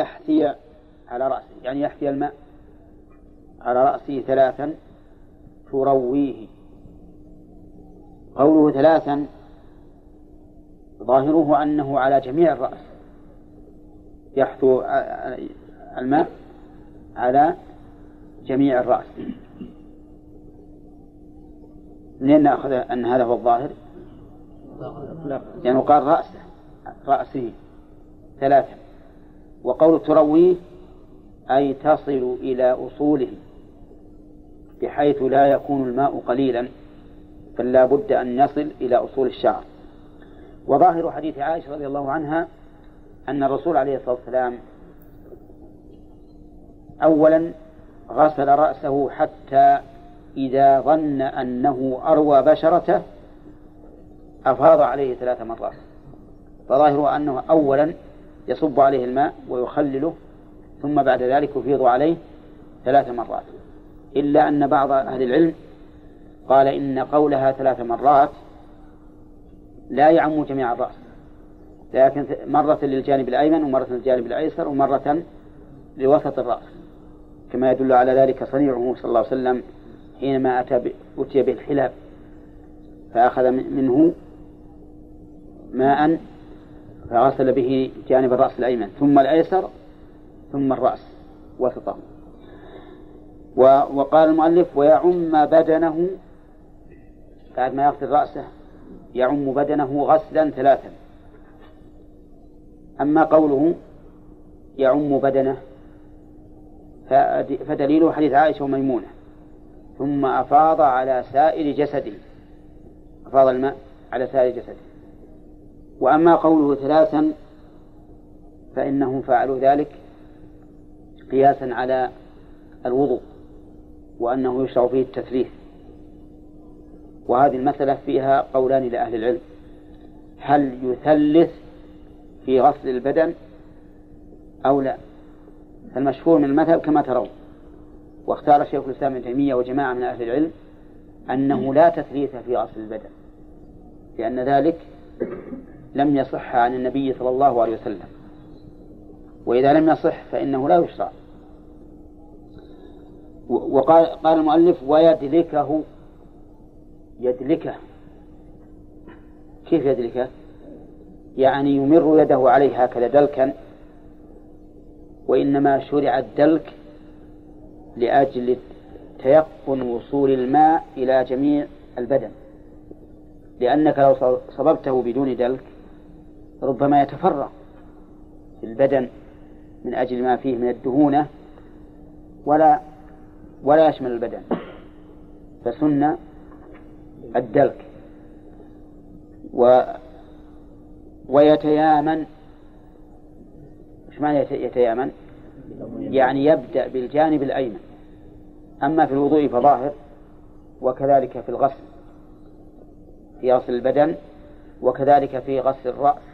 يحثي على رأسه يعني يحثي الماء على رأسه ثلاثا ترويه. قوله ثلاثا ظاهره أنه على جميع الرأس يحثو الماء على جميع الرأس. منين نأخذ أن هذا هو الظاهر؟ لأنه يعني قال رأسه رأسه ثلاثة وقول ترويه أي تصل إلى أصوله بحيث لا يكون الماء قليلا بل لا بد أن يصل إلى أصول الشعر. وظاهر حديث عائشة رضي الله عنها أن الرسول عليه الصلاة والسلام أولا غسل رأسه حتى إذا ظن أنه أروى بشرته أفاض عليه ثلاث مرات. فظاهره أنه أولا يصب عليه الماء ويخلله ثم بعد ذلك يفيض عليه ثلاث مرات. إلا أن بعض أهل العلم قال إن قولها ثلاث مرات لا يعم جميع الرأس. لكن مرة للجانب الأيمن ومرة للجانب الأيسر ومرة لوسط الرأس. كما يدل على ذلك صنيعه صلى الله عليه وسلم حينما أتى أتي بالحلاب فأخذ منه ماء فغسل به جانب الرأس الأيمن ثم الأيسر ثم الرأس وسطه. وقال المؤلف ويعم بدنه بعد ما يغسل رأسه يعم بدنه غسلا ثلاثا. أما قوله يعم بدنه فدليله حديث عائشة وميمونة. ثم أفاض على سائر جسده. أفاض الماء على سائر جسده. وأما قوله ثلاثا فإنهم فعلوا ذلك قياسا على الوضوء وأنه يشرع فيه التثليث. وهذه المسألة فيها قولان لأهل العلم. هل يثلث في غسل البدن أو لا؟ المشهور من المذهب كما ترون. واختار شيخ الإسلام ابن تيمية وجماعة من أهل العلم أنه لا تثليث في غسل البدن لأن ذلك لم يصح عن النبي صلى الله عليه وسلم. وإذا لم يصح فإنه لا يشرع. وقال قال المؤلف ويدلكه يدلكه. كيف يدلكه؟ يعني يمر يده عليه هكذا دلكا وإنما شرع الدلك لأجل تيقن وصول الماء إلى جميع البدن. لأنك لو صببته بدون دلك ربما يتفرع في البدن من أجل ما فيه من الدهونة ولا ولا يشمل البدن. فسن الدلك. و ويتيامن. إيش معنى يتيامن؟ يعني يبدأ بالجانب الأيمن. أما في الوضوء فظاهر وكذلك في الغسل. في غسل البدن وكذلك في غسل الرأس.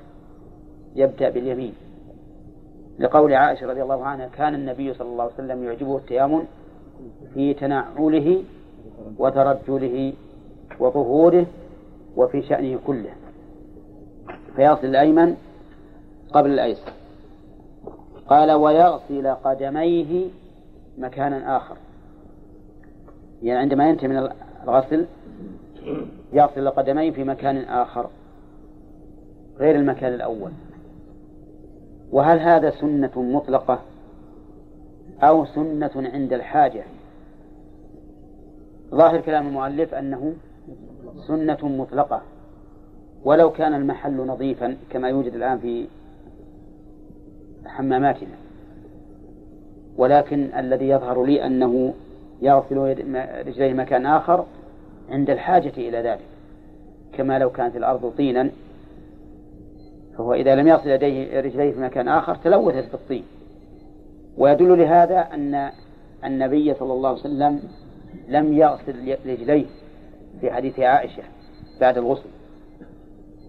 يبدأ باليمين. لقول عائشة رضي الله عنها كان النبي صلى الله عليه وسلم يعجبه التيامن في تنعله وترجله وظهوره وفي شأنه كله. فيغسل الأيمن قبل الأيسر قال ويغسل قدميه مكانا آخر. يعني عندما ينتهي من الغسل يغسل قدميه في مكان آخر غير المكان الأول. وهل هذا سنة مطلقة أو سنة عند الحاجة؟ ظاهر كلام المؤلف أنه سنة مطلقة ولو كان المحل نظيفا كما يوجد الآن في حماماتنا. ولكن الذي يظهر لي أنه يغسل رجليه مكان آخر عند الحاجة إلى ذلك كما لو كانت الأرض طينا فهو إذا لم يغسل يديه رجليه في مكان آخر تلوثت بالطين ويدل لهذا أن النبي صلى الله عليه وسلم لم يغسل رجليه في حديث عائشة بعد الغسل.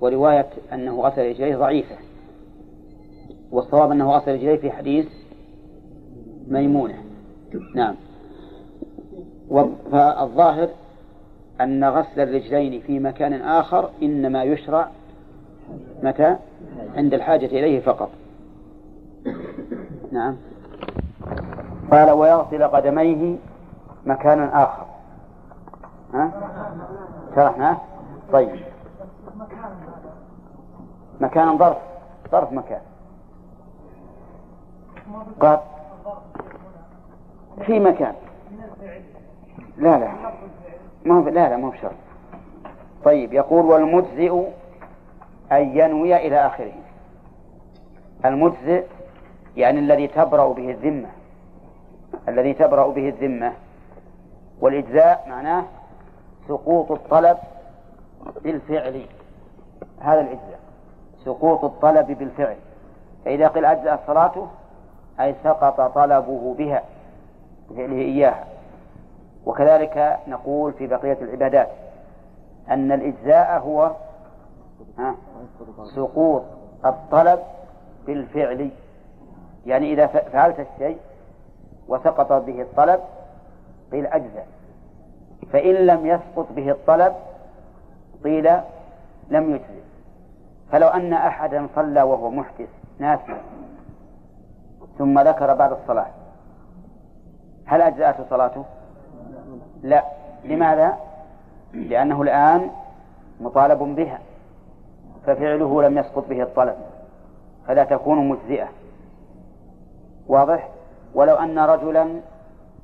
ورواية أنه غسل رجليه ضعيفة. والصواب أنه غسل رجليه في حديث ميمونة. نعم. فالظاهر أن غسل الرجلين في مكان آخر إنما يشرع متى؟ عند الحاجة إليه فقط. نعم. قال ويغسل قدميه مكانا آخر. ها؟ شرحناه طيب. مكان ظرف. ظرف مكان. قال في مكان. لا لا. ما لا لا ما هو شرط طيب يقول والمجزئ أن ينوي إلى آخره. المجزئ يعني الذي تبرأ به الذمة. الذي تبرأ به الذمة. والإجزاء معناه سقوط الطلب بالفعل. هذا الإجزاء. سقوط الطلب بالفعل. فإذا قيل أجزأت صلاته أي سقط طلبه بها بفعله إياها. وكذلك نقول في بقية العبادات أن الإجزاء هو سقوط الطلب بالفعل. يعني إذا فعلت الشيء وسقط به الطلب قيل أجزاء فإن لم يسقط به الطلب قيل لم يجزئ. فلو أن أحدا صلى وهو محدث ناسا ثم ذكر بعد الصلاة هل أجزأته صلاته؟ لا. لماذا؟ لأنه الآن مطالب بها. ففعله لم يسقط به الطلب فلا تكون مجزئة واضح؟ ولو أن رجلا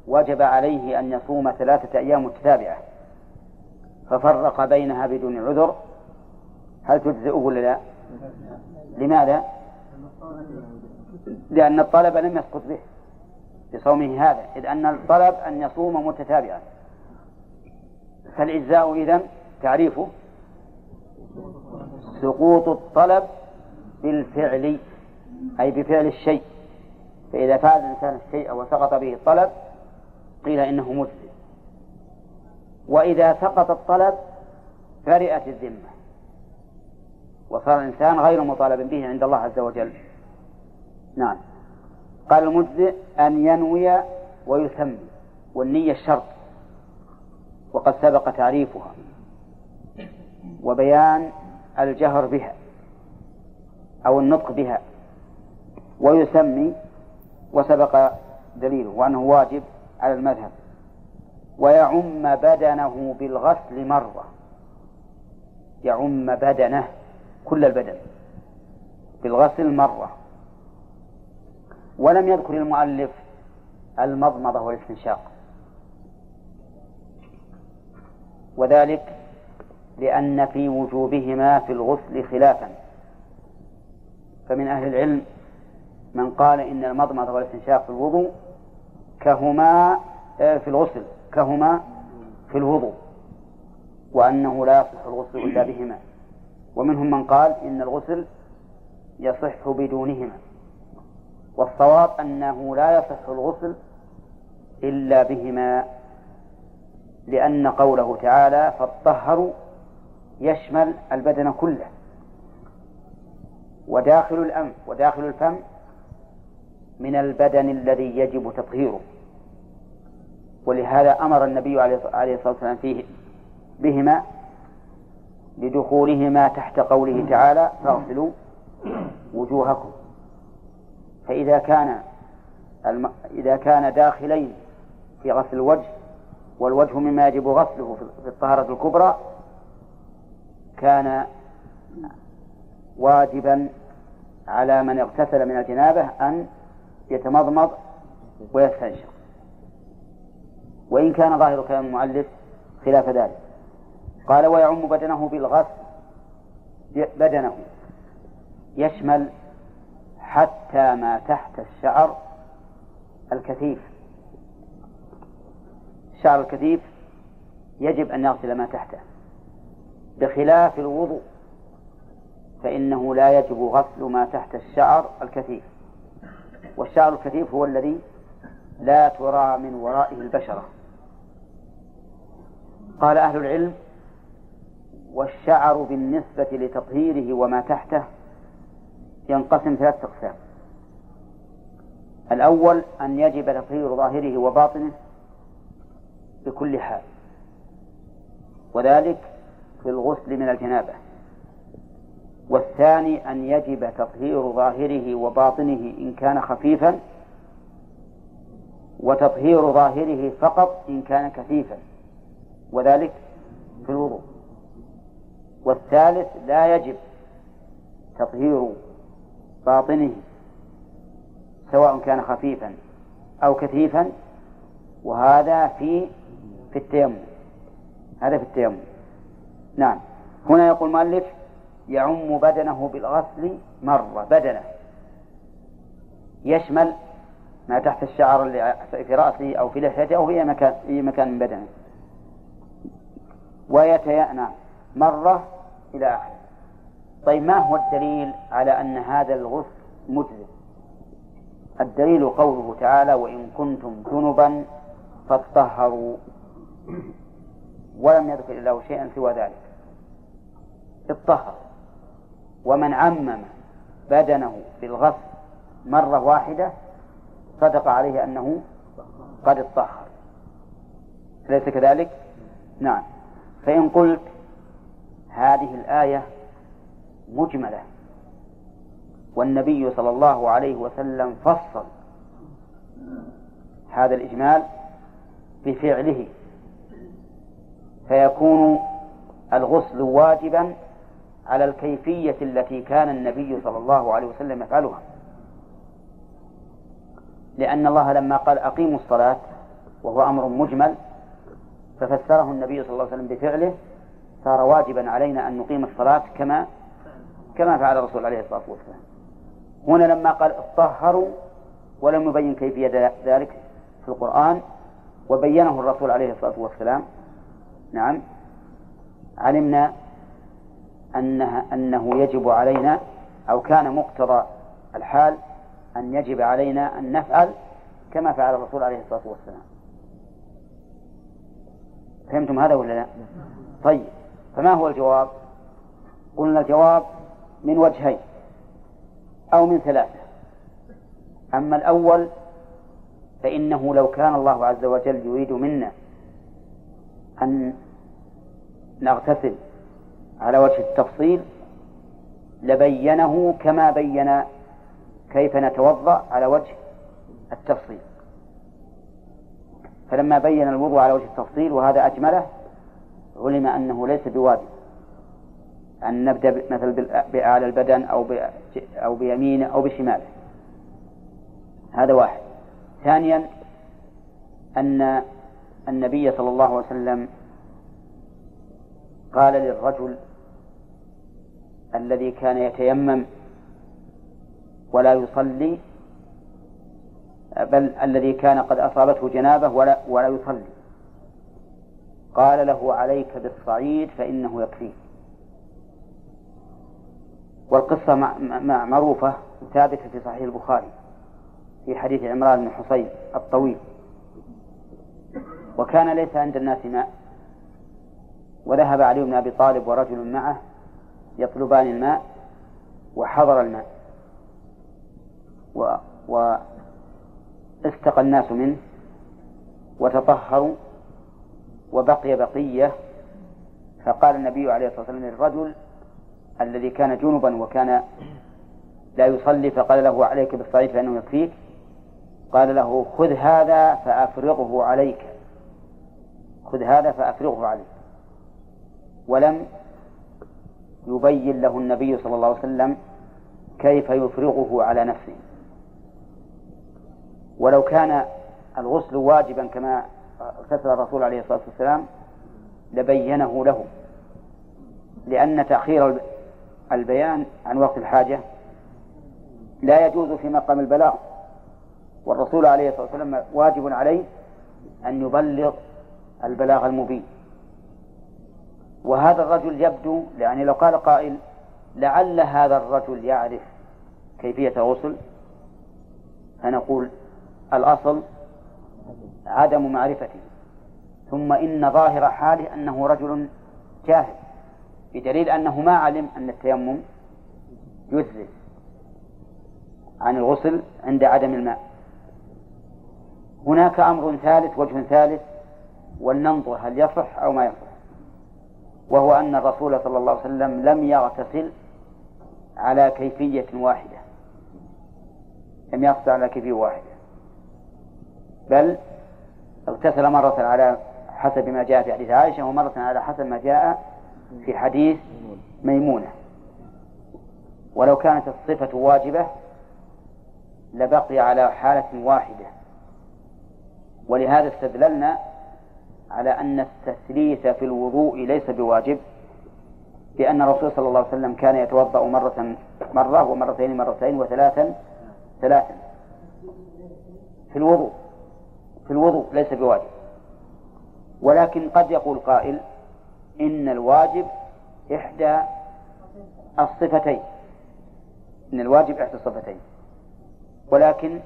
وجب عليه أن يصوم ثلاثة أيام متتابعة ففرق بينها بدون عذر هل تجزئه ولا لا؟ لماذا؟ لأن الطلب لم يسقط به بصومه هذا إذ أن الطلب أن يصوم متتابعا فالإجزاء إذن تعريفه سقوط الطلب بالفعل أي بفعل الشيء. فإذا فعل الإنسان الشيء وسقط به الطلب قيل إنه مجزي وإذا سقط الطلب فرئت الذمة. وصار الإنسان غير مطالب به عند الله عز وجل. نعم. قال المجزئ أن ينوي ويسمي والنية الشرط. وقد سبق تعريفها. وبيان الجهر بها أو النطق بها ويسمي وسبق دليله وأنه واجب على المذهب. ويعم بدنه بالغسل مرة. يعم بدنه كل البدن بالغسل مرة. ولم يذكر المؤلف المضمضة والاستنشاق. وذلك لأن في وجوبهما في الغسل خلافا. فمن أهل العلم من قال إن المضمضة والاستنشاق في الوضوء كهما آه، في الغسل كهما في الوضوء وأنه لا يصح الغسل إلا بهما. ومنهم من قال إن الغسل يصح بدونهما. والصواب أنه لا يصح الغسل إلا بهما لأن قوله تعالى فالطهر يشمل البدن كله. وداخل الأنف وداخل الفم من البدن الذي يجب تطهيره. ولهذا أمر النبي عليه الصلاة والسلام فيه بهما لدخولهما تحت قوله تعالى فاغسلوا وجوهكم فإذا كان الم... إذا كان داخلين في غسل الوجه والوجه مما يجب غسله في الطهارة الكبرى كان واجبا على من اغتسل من الجنابة أن يتمضمض ويستنشق. وإن كان ظاهر كلام المؤلف خلاف ذلك. قال ويعم بدنه بالغسل بدنه يشمل حتى ما تحت الشعر الكثيف. الشعر الكثيف يجب أن يغسل ما تحته. بخلاف الوضوء فإنه لا يجب غسل ما تحت الشعر الكثيف. والشعر الكثيف هو الذي لا ترى من ورائه البشرة. قال أهل العلم والشعر بالنسبة لتطهيره وما تحته ينقسم ثلاثة أقسام. الأول أن يجب تطهير ظاهره وباطنه بكل حال. وذلك في الغسل من الجنابة. والثاني أن يجب تطهير ظاهره وباطنه إن كان خفيفا وتطهير ظاهره فقط إن كان كثيفا وذلك في الوضوء. والثالث لا يجب تطهير باطنه سواء كان خفيفا أو كثيفا وهذا في في التيمم. هذا في التيمم. نعم. هنا يقول المؤلف يعم بدنه بالغسل مرة بدنه. يشمل ما تحت الشعر اللي في رأسه أو في لحيته أو في أي مكان أي مكان من بدنه. ويتيأنى مرة إلى آخره طيب ما هو الدليل على أن هذا الغسل مجزئ؟ الدليل قوله تعالى وإن كنتم جنبا فاطهروا. ولم يذكر الله شيئا سوى ذلك. اطهر ومن عمم بدنه بالغسل مرة واحدة صدق عليه أنه قد اطهر أليس كذلك؟ نعم. فإن قلت هذه الآية مجملة والنبي صلى الله عليه وسلم فصل هذا الإجمال بفعله فيكون الغسل واجبا على الكيفية التي كان النبي صلى الله عليه وسلم يفعلها. لأن الله لما قال أقيموا الصلاة وهو أمر مجمل ففسره النبي صلى الله عليه وسلم بفعله صار واجبا علينا أن نقيم الصلاة كما كما فعل الرسول عليه الصلاة والسلام. هنا لما قال اطهروا ولم يبين كيفية ذلك في القرآن وبينه الرسول عليه الصلاة والسلام. نعم. علمنا أنها أنه يجب علينا أو كان مقتضى الحال أن يجب علينا أن نفعل كما فعل الرسول عليه الصلاة والسلام فهمتم هذا ولا لا؟ طيب فما هو الجواب؟ قلنا الجواب من وجهين أو من ثلاثة أما الأول فإنه لو كان الله عز وجل يريد منا أن نغتسل على وجه التفصيل لبينه كما بين كيف نتوضأ على وجه التفصيل. فلما بين الوضوء على وجه التفصيل وهذا أجمله علم أنه ليس بواجب. أن نبدأ مثلا بأعلى البدن أو أو بيمينه أو بشماله هذا واحد. ثانيا أن النبي صلى الله عليه وسلم قال للرجل الذي كان يتيمم ولا يصلي بل الذي كان قد أصابته جنابة ولا, ولا يصلي. قال له عليك بالصعيد فإنه يكفيك. والقصة معروفة ثابتة في صحيح البخاري في حديث عمران بن حصين الطويل. وكان ليس عند الناس ماء وذهب علي بن أبي طالب ورجل معه يطلبان الماء وحضر الماء. و, و استقى الناس منه وتطهروا وبقي بقية. فقال النبي عليه الصلاة والسلام للرجل الذي كان جنبا وكان لا يصلي فقال له عليك بالصعيد فإنه يكفيك. قال له خذ هذا فأفرغه عليك. خذ هذا فأفرغه عليك. ولم يبين له النبي صلى الله عليه وسلم كيف يفرغه على نفسه. ولو كان الغسل واجبا كما اغتسل الرسول عليه الصلاة والسلام لبينه له. لأن تأخير البيان عن وقت الحاجة لا يجوز في مقام البلاغ. والرسول عليه الصلاة والسلام واجب عليه أن يبلغ البلاغ المبين. وهذا الرجل يبدو يعني لو قال قائل لعل هذا الرجل يعرف كيفية الغسل فنقول الأصل عدم معرفته. ثم إن ظاهر حاله أنه رجل جاهل بدليل أنه ما علم أن التيمم يجزي عن الغسل عند عدم الماء. هناك أمر ثالث وجه ثالث ولننظر هل يصح أو ما يصح. وهو أن الرسول صلى الله عليه وسلم لم يغتسل على كيفية واحدة. لم يغتسل على كيفية واحدة. بل اغتسل مرة على حسب ما جاء في حديث عائشة ومرة على حسب ما جاء في حديث ميمونة. ولو كانت الصفة واجبة لبقي على حالة واحدة. ولهذا استدللنا على أن التثليث في الوضوء ليس بواجب لأن الرسول صلى الله عليه وسلم كان يتوضأ مرة مرة ومرتين مرتين وثلاثا ثلاثا. في الوضوء في الوضوء ليس بواجب. ولكن قد يقول قائل إن الواجب إحدى الصفتين. إن الواجب إحدى الصفتين. ولكن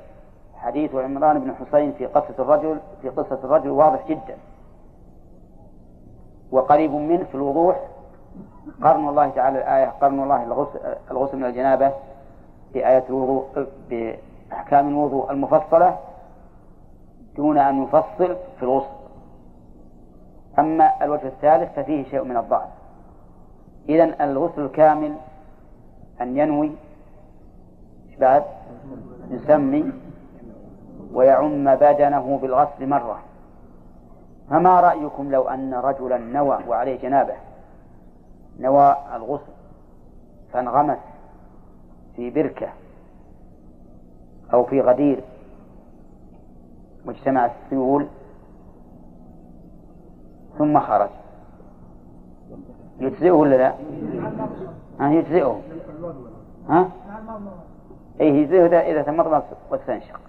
حديث عمران بن حسين في قصة الرجل في قصة الرجل واضح جدا. وقريب منه في الوضوح قرن الله تعالى الآية قرن الله الغسل, من الجنابة بآية الوضوء بأحكام الوضوء المفصلة دون أن يفصل في الغسل. أما الوجه الثالث ففيه شيء من الضعف. إذا الغسل الكامل أن ينوي بعد يسمي ويعم بدنه بالغسل مرة. فما رأيكم لو أن رجلا نوى وعليه جنابه؟ نوى الغسل فانغمس في بركة أو في غدير. مجتمع السيول. ثم خرج. يجزئه ولا لا؟ ها يجزئه. ها؟ أي يجزئه إذا تمضمض واستنشق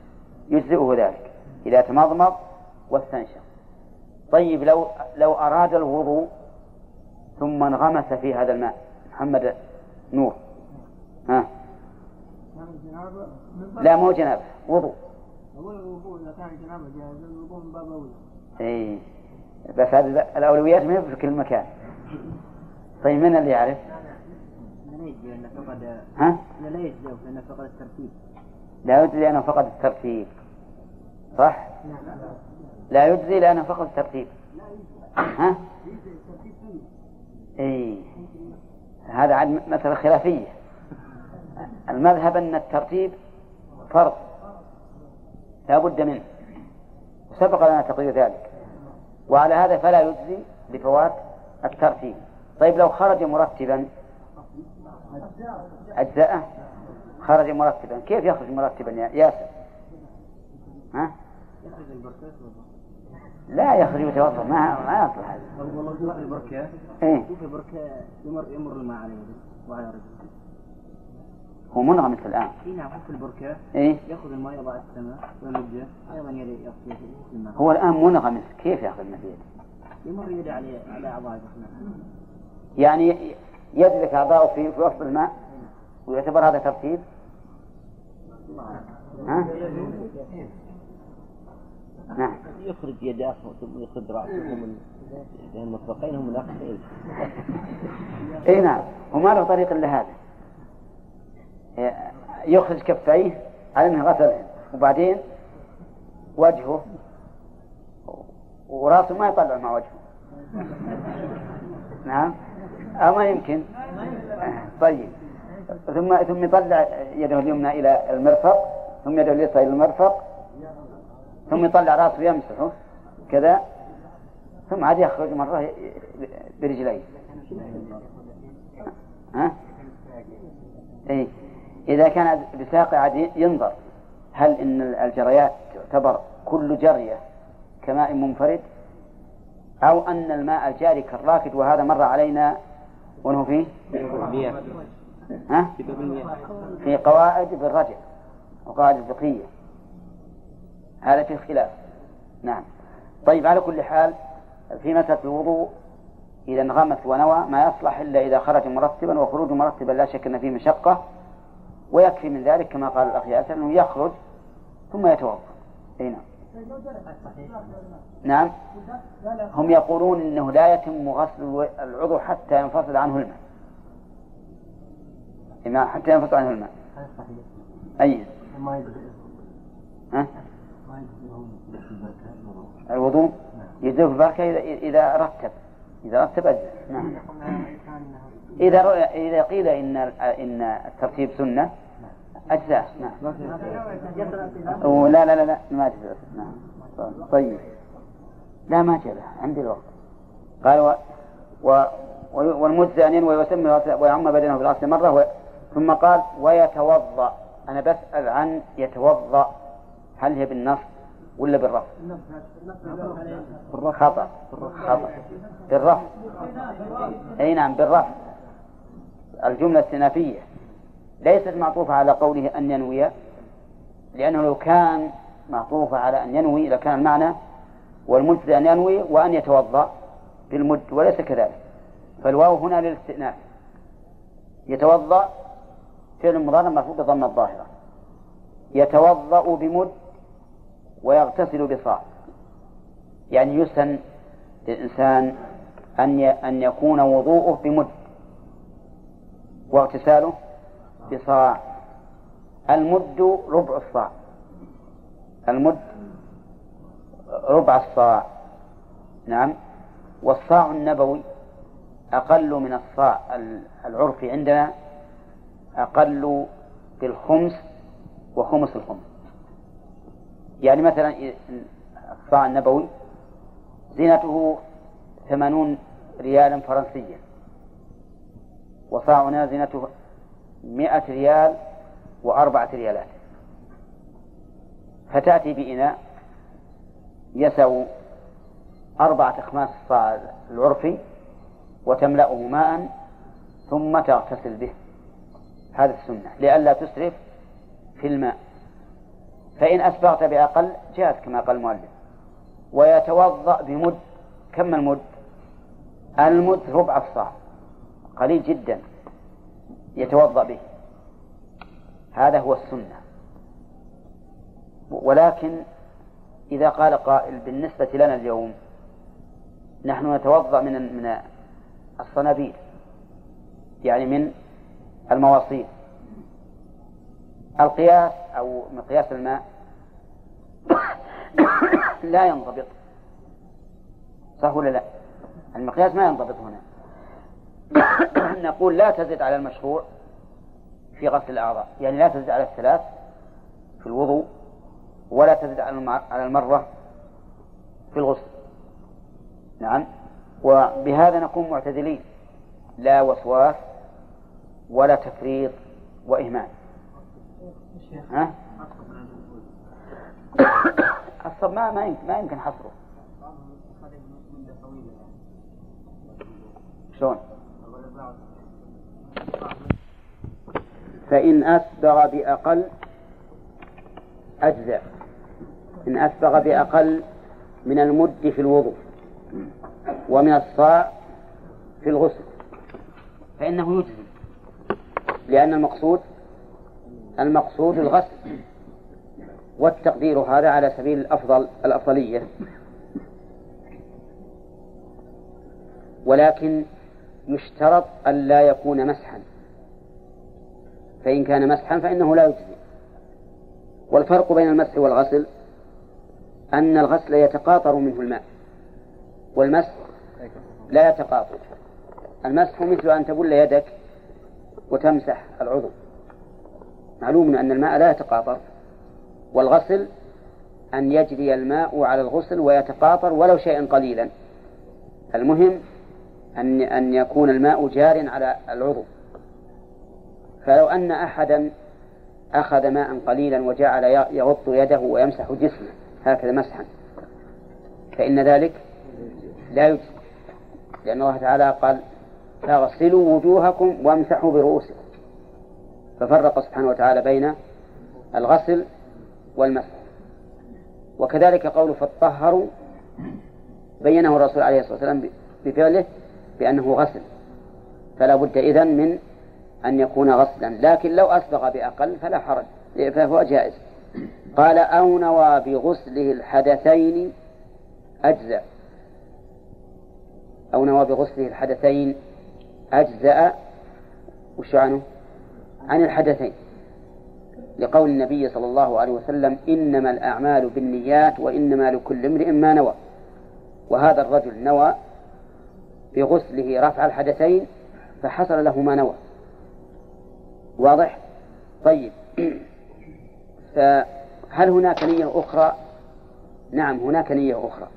يجزئه ذلك. إذا تمضمض واستنشق طيب لو لو أراد الوضوء ثم انغمس في هذا الماء محمد نور. ها؟ لا مو جنابة وضوء. الوضوء إذا كان جنابة جاهز الوضوء من باب أولى. إي بس هذه الأولويات ما في كل مكان. طيب من اللي يعرف؟ لأنه فقد ها؟ لا يجزي لأنه فقد الترتيب. لا يجزي لأنه فقد الترتيب. صح؟ لا يجزي لأنه فقد الترتيب ها؟ إي. هذا عاد مسألة خلافية. المذهب أن الترتيب فرض. لا بد منه. وسبق لنا تقرير ذلك. وعلى هذا فلا يجزي لفوات الترتيب. طيب لو خرج مرتبا. أجزاءه؟ خرج مرتبا. كيف يخرج مرتبا يا ياسر؟ ها؟ لا يخرج يتوضا ما ما يصلح هذا. والله في البركة. إيه؟ في البركة يمر يمر الماء عليه وعلى رجله. هو منغمس الآن. اي نعم في البركة. إيه؟ يأخذ الماء يضع السماء ويمجه أيضا يغسل الماء. هو الآن منغمس كيف يأخذ الماء بيده؟ يمر يده على على أعضائه يعني يدرك أعضاؤه في في وسط الماء ويعتبر هذا ترتيب؟ ها؟ نعم. يخرج يداه ثم يخرج رأسه من المطبقين هم الأخير إي نعم. وما له طريق إلا هذا. يخرج كفيه على أنه غسل وبعدين وجهه ورأسه ما يطلع مع وجهه. نعم. أو ما يمكن. طيب. ثم ثم يطلع يده اليمنى إلى المرفق ثم يده اليسرى إلى المرفق ثم يطلع راسه يمسحه كذا ثم عاد يخرج مرة برجليه. ها؟ إيه؟ إذا كان بساق عاد ينظر. هل إن الجريات تعتبر كل جرية كماء منفرد؟ أو أن الماء الجاري كالراكد وهذا مر علينا ونهو فيه؟ ها؟ في قواعد بالرجع وقواعد الفقهية. هذا في خلاف نعم. طيب على كل حال في مسألة الوضوء إذا انغمس ونوى ما يصلح إلا إذا خرج مرتبا وخروج مرتبا لا شك أن فيه مشقة ويكفي من ذلك كما قال الأخ ياسر أنه يخرج ثم يتوضأ. أي نعم. نعم. هم يقولون إنه لا يتم غسل العضو حتى ينفصل عنه الماء. حتى ينفصل عنه الماء. أي. ها؟ الوضوء يجزئه البركة إذا إذا رتب إذا رتب أجزاء نعم. إذا إذا قيل إن إن الترتيب سنة أجزاء. نعم. لا لا لا لا ما أجزاء. نعم. طيب. لا ما جاء عندي الوقت. قال و... و... أن ينوي ويسمي ويعم بدنه بالغسل مرة. ثم قال ويتوضأ. أنا بسأل عن يتوضأ. هل هي بالنص ولا بالرفع؟ خطأ. خطأ. بالرفع أي نعم بالرفع الجملة السنافية ليست معطوفة على قوله أن ينوي لأنه لو كان معطوفة على أن ينوي لكان المعنى والمجزي أن ينوي وأن يتوضأ بالمد وليس كذلك. فالواو هنا للاستئناف. يتوضأ فعل مضارع مرفوع بضم الظاهرة. يتوضأ بمد ويغتسل بصاع. يعني يسن للإنسان أن أن يكون وضوءه بمد. واغتساله بصاع. المد ربع الصاع. المد ربع الصاع. نعم. والصاع النبوي أقل من الصاع العرفي عندنا أقل بالخمس وخمس الخمس. يعني مثلا الصاع النبوي زينته ثمانون ريالا فرنسيا. وصاعنا زينته مئة ريال وأربعة ريالات. فتأتي بإناء يسع أربعة أخماس الصاع العرفي وتملأه ماء ثم تغتسل به. هذا السنة لئلا تسرف في الماء. فإن أسبغت بأقل جاز كما قال المؤلف. ويتوضأ بمد كم المد؟ المد ربع الصاع قليل جدا يتوضأ به. هذا هو السنة. ولكن إذا قال قائل بالنسبة لنا اليوم نحن نتوضأ من من الصنابير يعني من المواصيل. القياس أو مقياس الماء لا ينضبط. صح ولا لا؟ المقياس ما ينضبط هنا. نقول لا تزد على المشروع في غسل الأعضاء. يعني لا تزد على الثلاث في الوضوء ولا تزد على المرة في الغسل. نعم. وبهذا نكون معتدلين. لا وسواس ولا تفريط وإهمال. ها؟ الصب ما ما يمكن, ما يمكن حصره. شلون؟ فإن أسبغ بأقل أجزاء إن أسبغ بأقل من المد في الوضوء ومن الصاع في الغسل. فإنه يجزي لأن المقصود المقصود الغسل. والتقدير هذا على سبيل الأفضل الأفضلية. ولكن يشترط أن لا يكون مسحا. فإن كان مسحا فإنه لا يجزي. والفرق بين المسح والغسل أن الغسل يتقاطر منه الماء والمسح لا يتقاطر. المسح مثل أن تبل يدك وتمسح العضو. معلوم أن الماء لا يتقاطر. والغسل أن يجري الماء على الغسل ويتقاطر ولو شيئا قليلا. المهم أن أن يكون الماء جار على العضو. فلو أن أحدا أخذ ماء قليلا وجعل يغط يده ويمسح جسمه هكذا مسحا. فإن ذلك لا يجزي. لأن الله تعالى قال فاغسلوا وجوهكم وامسحوا برؤوسكم. ففرق سبحانه وتعالى بين الغسل والمسح وكذلك قوله فطهروا بينه الرسول عليه الصلاة والسلام بفعله بأنه غسل. فلا بد إذن من أن يكون غسلا. لكن لو أسبغ بأقل فلا حرج فهو جائز. قال أو نوى بغسله الحدثين أجزأ. أو نوى بغسله الحدثين أجزأ. وش عنه؟ عن الحدثين. لقول النبي صلى الله عليه وسلم إنما الأعمال بالنيات وإنما لكل امرئ ما نوى. وهذا الرجل نوى بغسله رفع الحدثين فحصل له ما نوى. واضح؟ طيب. فهل هناك نية أخرى؟ نعم هناك نية أخرى.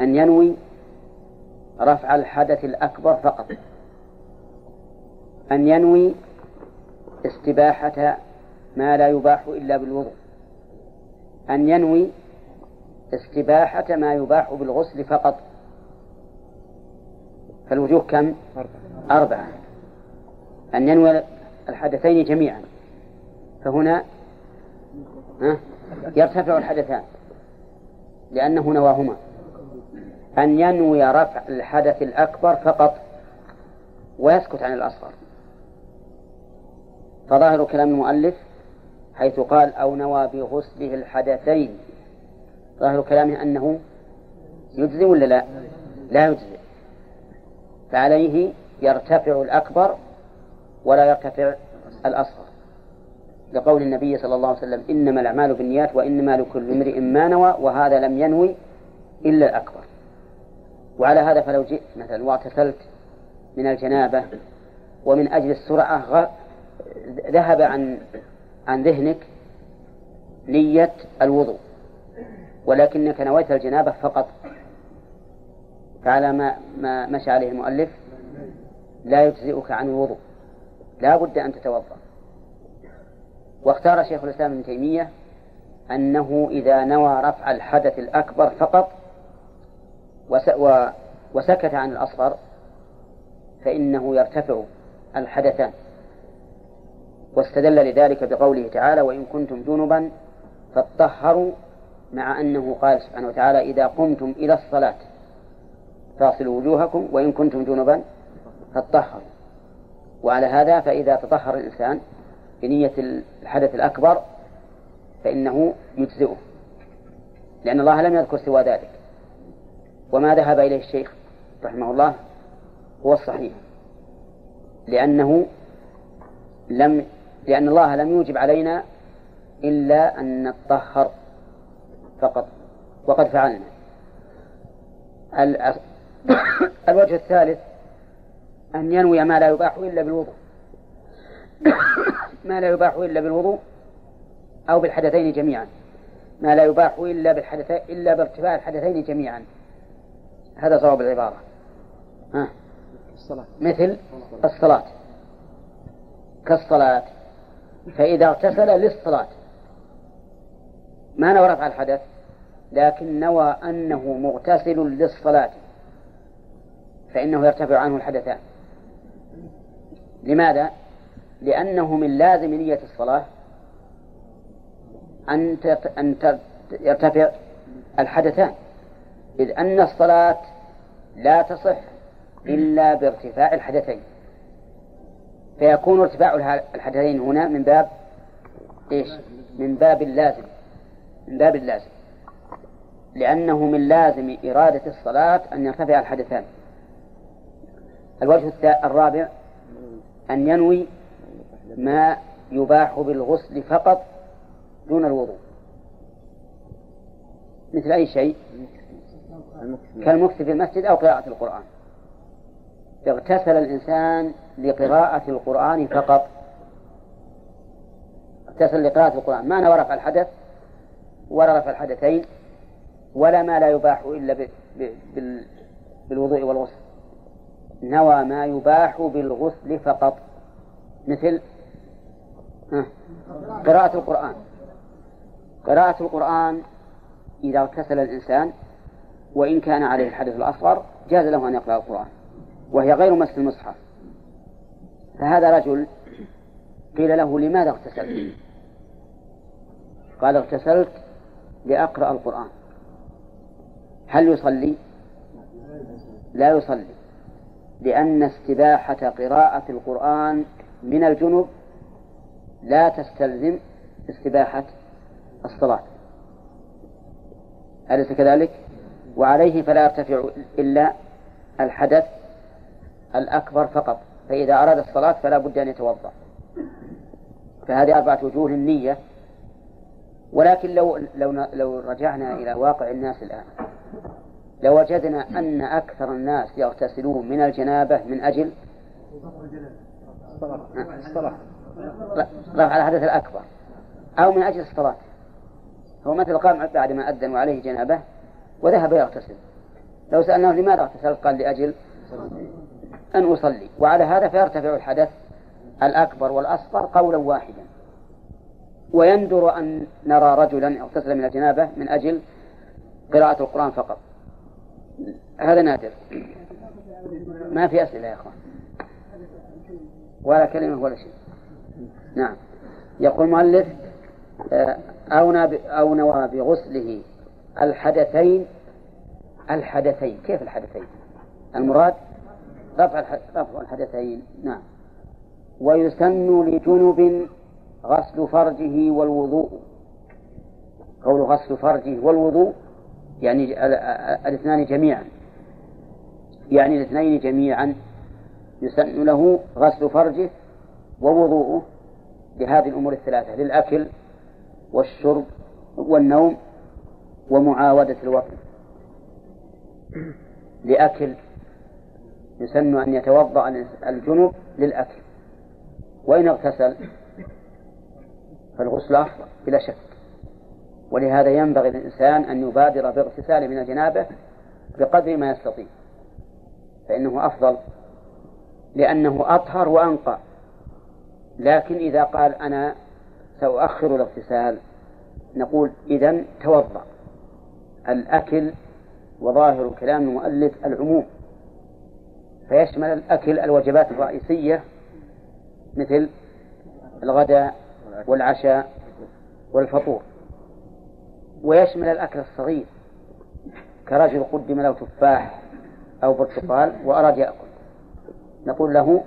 أن ينوي رفع الحدث الأكبر فقط. أن ينوي استباحة ما لا يباح إلا بالوضوء. أن ينوي استباحة ما يباح بالغسل فقط. فالوجوه كم؟ أربعة. أن ينوي الحدثين جميعا. فهنا يرتفع الحدثان. لأنه نواهما. أن ينوي رفع الحدث الأكبر فقط ويسكت عن الأصغر. فظاهر كلام المؤلف حيث قال أو نوى بغسله الحدثين. ظاهر كلامه أنه يجزي ولا لا؟ لا يجزي. فعليه يرتفع الأكبر ولا يرتفع الأصغر. لقول النبي صلى الله عليه وسلم إنما الأعمال بالنيات وإنما لكل امرئ ما نوى وهذا لم ينوي إلا الأكبر. وعلى هذا فلو جئت مثلا واغتسلت من الجنابة ومن أجل السرعة ذهب عن عن ذهنك نية الوضوء ولكنك نويت الجنابة فقط. فعلى ما ما مشى عليه المؤلف لا يجزئك عن الوضوء لا بد أن تتوضأ. واختار شيخ الإسلام ابن تيمية أنه إذا نوى رفع الحدث الأكبر فقط وسكت عن الأصغر فإنه يرتفع الحدثان. واستدل لذلك بقوله تعالى وإن كنتم جنبا فاطهروا مع أنه قال سبحانه وتعالى إذا قمتم إلى الصلاة فاصلوا وجوهكم وإن كنتم جنبا فاطهروا. وعلى هذا فإذا تطهر الإنسان بنية الحدث الأكبر فإنه يجزئه لأن الله لم يذكر سوى ذلك. وما ذهب إليه الشيخ رحمه الله هو الصحيح لأنه لم لأن الله لم يوجب علينا إلا أن نطهر فقط وقد فعلنا. الوجه الثالث أن ينوي ما لا يباح إلا بالوضوء. ما لا يباح إلا بالوضوء أو بالحدثين جميعا. ما لا يباح إلا بالحدثين إلا بارتفاع الحدثين جميعا. هذا صواب العبارة. ها. الصلاة. مثل الصلاة. كالصلاة. فإذا اغتسل للصلاة. ما نوى رفع الحدث؟ لكن نوى أنه مغتسل للصلاة. فإنه يرتفع عنه الحدثان. لماذا؟ لأنه من لازم نية الصلاة أن أن يرتفع الحدثان. إذ أن الصلاة لا تصح إلا بارتفاع الحدثين. فيكون ارتفاع الحدثين هنا من باب إيش؟ من باب اللازم. من باب اللازم. لأنه من لازم إرادة الصلاة أن يرتفع الحدثان. الوجه الرابع أن ينوي ما يباح بالغسل فقط دون الوضوء. مثل أي شيء؟ كالمكث في المسجد أو قراءة القرآن. اغتسل الإنسان لقراءة القرآن فقط. اغتسل لقراءة القرآن. ما نوى رفع الحدث؟ ولا رفع الحدثين. ولا ما لا يباح إلا بالوضوء والغسل. نوى ما يباح بالغسل فقط. مثل؟ قراءة القرآن. قراءة القرآن إذا اغتسل الإنسان وإن كان عليه الحدث الأصغر جاز له أن يقرأ القرآن. وهي غير مس المصحف. فهذا رجل قيل له لماذا اغتسلت؟ قال اغتسلت لأقرأ القرآن. هل يصلي؟ لا يصلي. لأن استباحة قراءة القرآن من الجنب لا تستلزم استباحة الصلاة. أليس كذلك؟ وعليه فلا يرتفع إلا الحدث الأكبر فقط فإذا أراد الصلاة فلا بد أن يتوضأ. فهذه أربعة وجوه النية ولكن لو لو لو رجعنا إلى واقع الناس الآن لوجدنا أن أكثر الناس يغتسلون من الجنابة من أجل رفع الحدث الأكبر. أو من أجل الصلاة. هو مثل قام بعد ما أذن وعليه جنابة وذهب يغتسل. لو سألناه لماذا اغتسلت قال لأجل أن أصلي. وعلى هذا فيرتفع الحدث الأكبر والأصغر قولا واحدا. ويندر أن نرى رجلا اغتسل من الجنابة من أجل قراءة القرآن فقط. هذا نادر. ما في أسئلة يا أخوان. ولا كلمة ولا شيء. نعم. يقول المؤلف آه، أو أو نوى بغسله الحدثين الحدثين كيف الحدثين؟ المراد رفع رفع الحدثين نعم. ويسن لجنب غسل فرجه والوضوء. قول غسل فرجه والوضوء يعني الاثنان جميعا. يعني الاثنين جميعا. يسن له غسل فرجه ووضوءه لهذه الأمور الثلاثة للأكل والشرب والنوم ومعاودة الوطن لأكل يسن أن يتوضأ الجنوب للأكل. وإن اغتسل فالغسل أفضل بلا شك. ولهذا ينبغي للإنسان أن يبادر باغتساله من الجنابة بقدر ما يستطيع. فإنه أفضل لأنه أطهر وأنقى. لكن إذا قال أنا سأؤخر الاغتسال نقول إذا توضأ. الأكل وظاهر كلام المؤلف العموم. فيشمل الأكل الوجبات الرئيسية مثل الغداء والعشاء والفطور. ويشمل الأكل الصغير كرجل قدم له تفاح أو برتقال وأراد يأكل. نقول له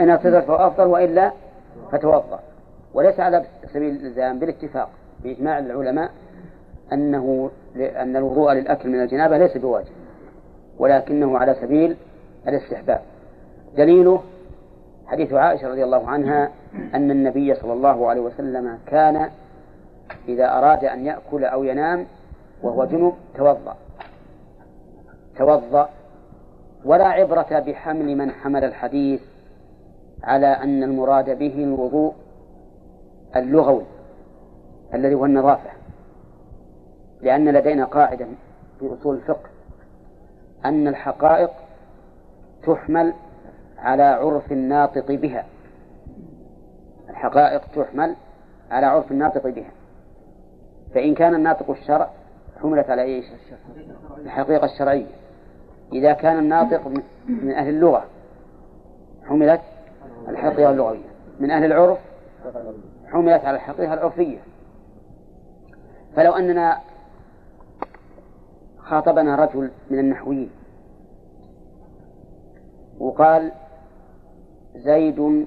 إن اعتذر فهو أفضل وإلا فتوضأ. وليس على سبيل الإلزام بالاتفاق بإجماع العلماء أنه أن الوضوء للأكل من الجنابة ليس بواجب. ولكنه على سبيل الاستحباب. دليله حديث عائشة رضي الله عنها أن النبي صلى الله عليه وسلم كان إذا أراد أن يأكل أو ينام وهو جنب توضأ. توضأ. ولا عبرة بحمل من حمل الحديث على أن المراد به الوضوء اللغوي الذي هو النظافة. لأن لدينا قاعدة في أصول الفقه أن الحقائق تحمل على عرف الناطق بها. الحقائق تحمل على عرف الناطق بها. فإن كان الناطق الشرع حملت على إيش؟ الحقيقة الشرعية. إذا كان الناطق من أهل اللغة حملت الحقيقة اللغوية. من أهل العرف حملت على الحقيقة العرفية. فلو أننا خاطبنا رجل من النحويين. وقال زيد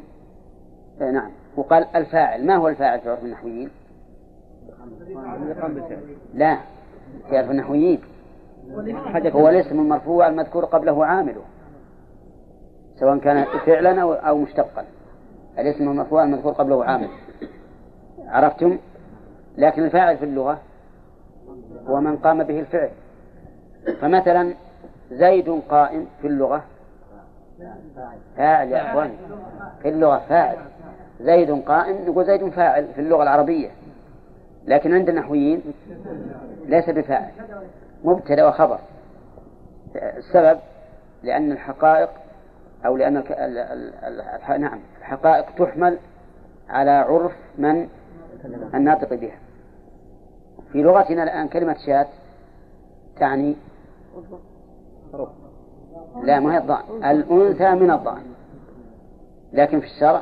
آه، نعم. وقال الفاعل. ما هو الفاعل في عرف النحويين؟ لا في عرف النحويين. هو الاسم المرفوع المذكور قبله عامله سواء كان فعلا أو مشتقا. الاسم المرفوع المذكور قبله عامل. عرفتم؟ لكن الفاعل في اللغة هو من قام به الفعل. فمثلا زيد قائم في اللغة. فاعل يا أخوان في اللغة فاعل. زيد قائم نقول زيد فاعل في اللغة العربية. لكن عند النحويين ليس بفاعل. مبتدأ وخبر. السبب لأن الحقائق أو لأن الك... ال... ال... ال... نعم الحقائق تحمل على عرف من الناطق بها. في لغتنا الآن كلمة شاة تعني لا ما هي الضأن الأنثى من الضأن لكن في الشرع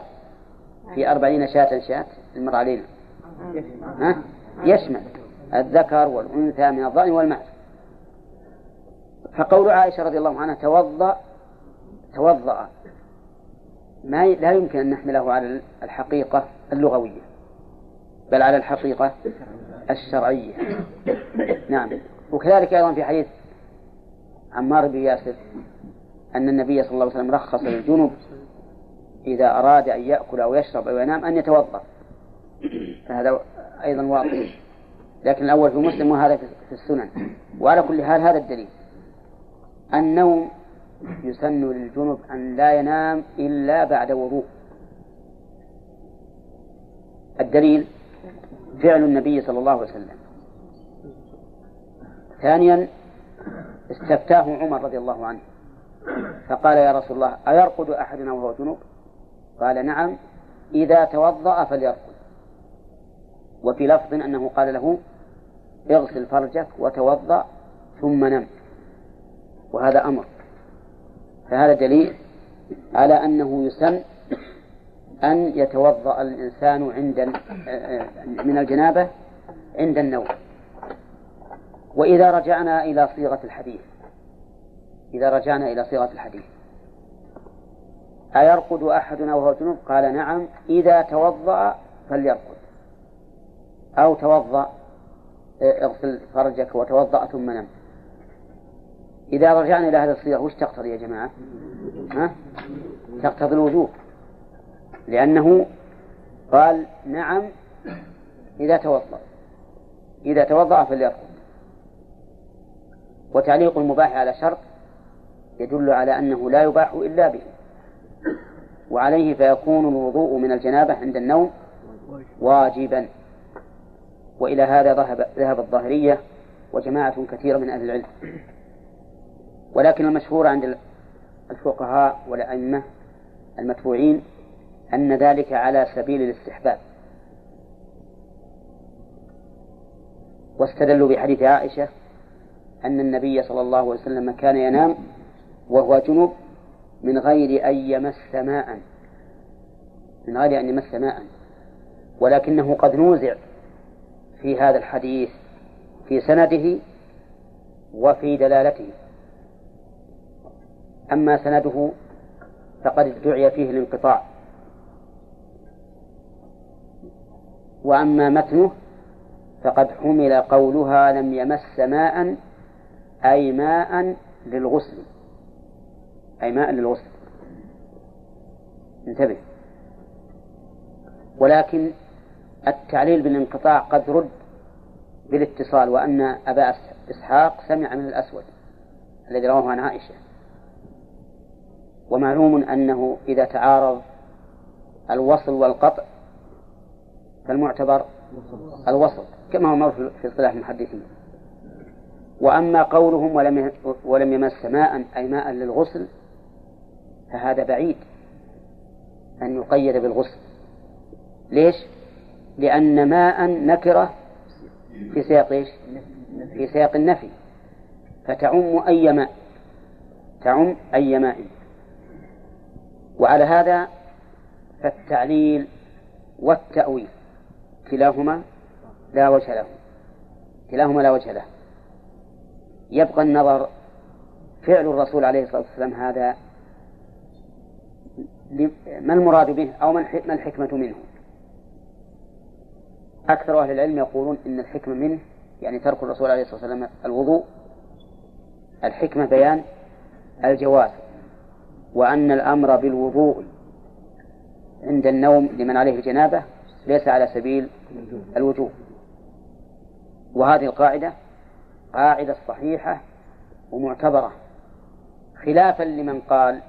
في أربعين شاة شاة المر علينا ها؟ يشمل الذكر والأنثى من الضأن والمعز فقول عائشة رضي الله عنها توضأ توضأ. ما لا يمكن أن نحمله على الحقيقة اللغوية بل على الحقيقة الشرعية. نعم. وكذلك أيضا في حديث عمار بن ياسر أن النبي صلى الله عليه وسلم رخص للجنب إذا أراد أن يأكل أو يشرب أو ينام أن يتوضأ. فهذا أيضا واضح لكن الأول في مسلم وهذا في السنن. وعلى كل حال هذا الدليل. النوم يسن للجنب أن لا ينام إلا بعد وضوء. الدليل فعل النبي صلى الله عليه وسلم. ثانيا استفتاه عمر رضي الله عنه. فقال يا رسول الله أيرقد أحدنا وهو جنوب؟ قال نعم إذا توضأ فليرقد. وفي لفظ أنه قال له اغسل فرجك وتوضأ ثم نم. وهذا أمر. فهذا دليل على أنه يسن أن يتوضأ الإنسان عند من الجنابة عند النوم. وإذا رجعنا إلى صيغة الحديث. إذا رجعنا إلى صيغة الحديث. أيرقد أحدنا وهو جنوب؟ قال نعم. إذا توضأ فليرقد. أو توضأ. اغسل فرجك وتوضأ ثم نم. إذا رجعنا إلى هذه الصيغة وش تقتضي يا جماعة؟ ها؟ تقتضي الوجوب. لأنه قال نعم إذا توضأ. إذا توضأ فليرقد. وتعليق المباح على شرط يدل على أنه لا يباح إلا به. وعليه فيكون الوضوء من الجنابة عند النوم واجبا. وإلى هذا ذهب ذهب الظاهرية وجماعة كثيرة من أهل العلم. ولكن المشهور عند الفقهاء والأئمة المتبوعين أن ذلك على سبيل الاستحباب. واستدلوا بحديث عائشة أن النبي صلى الله عليه وسلم كان ينام وهو جنب من غير أن يمس ماء. من غير أن يمس ماء. ولكنه قد نوزع في هذا الحديث في سنده وفي دلالته. أما سنده فقد ادعي فيه الانقطاع. وأما متنه فقد حمل قولها لم يمس ماء أي ماء للغسل. أي ماء للغسل. انتبه. ولكن التعليل بالانقطاع قد رد بالاتصال وأن أبا إسحاق سمع من الأسود الذي رواه عن عائشة. ومعلوم أنه إذا تعارض الوصل والقطع فالمعتبر الوسط كما هو في اصطلاح المحدثين. وأما قولهم ولم ولم يمس ماء أي ماء للغسل فهذا بعيد أن يقيد بالغسل. ليش؟ لأن ماء نكرة في سياق إيش؟ في سياق النفي. فتعم أي ماء. تعم أي ماء. وعلى هذا فالتعليل والتأويل. كلاهما لا وجه له. كلاهما لا وجه له. يبقى النظر فعل الرسول عليه الصلاة والسلام هذا ما المراد به أو ما الحكمة منه؟ أكثر أهل العلم يقولون إن الحكمة منه يعني ترك الرسول عليه الصلاة والسلام الوضوء الحكمة بيان الجواز وأن الأمر بالوضوء عند النوم لمن عليه الجنابة ليس على سبيل الوجوب. وهذه القاعدة قاعدة صحيحة ومعتبرة خلافا لمن قال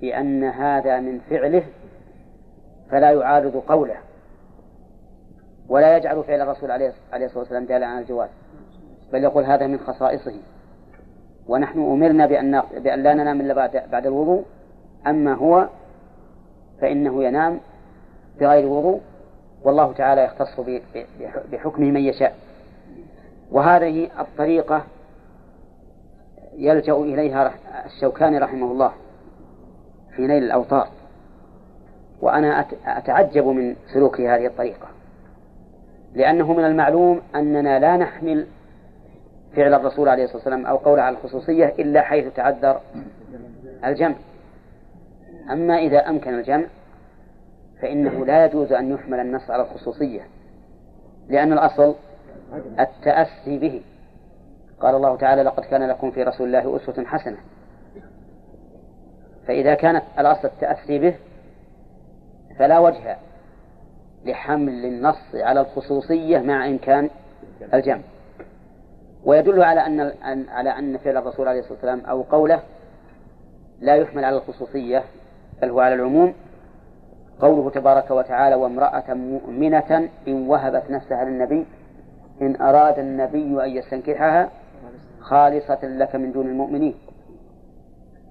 بأن هذا من فعله فلا يعارض قوله ولا يجعل فعل الرسول عليه الصلاة والسلام دالا على الجواز بل يقول هذا من خصائصه. ونحن أمرنا بأن بأن لا ننام إلا بعد بعد الوضوء أما هو فإنه ينام بغير وضوء والله تعالى يختص بحكمه من يشاء. وهذه الطريقة يلجأ إليها الشوكاني رحمه الله في نيل الأوطار. وأنا أتعجب من سلوك هذه الطريقة لأنه من المعلوم أننا لا نحمل فعل الرسول عليه الصلاة والسلام أو قوله على الخصوصية إلا حيث تعذر الجمع. أما إذا أمكن الجمع فإنه لا يجوز أن يحمل النص على الخصوصية لأن الأصل التأسي به. قال الله تعالى لقد كان لكم في رسول الله أسوة حسنة. فإذا كانت الأصل التأسي به فلا وجه لحمل النص على الخصوصية مع إمكان الجمع. ويدل على أن على أن فعل الرسول عليه الصلاة والسلام أو قوله لا يحمل على الخصوصية بل هو على العموم قوله تبارك وتعالى وامرأة مؤمنة إن وهبت نفسها للنبي إن أراد النبي أن يستنكحها خالصة لك من دون المؤمنين.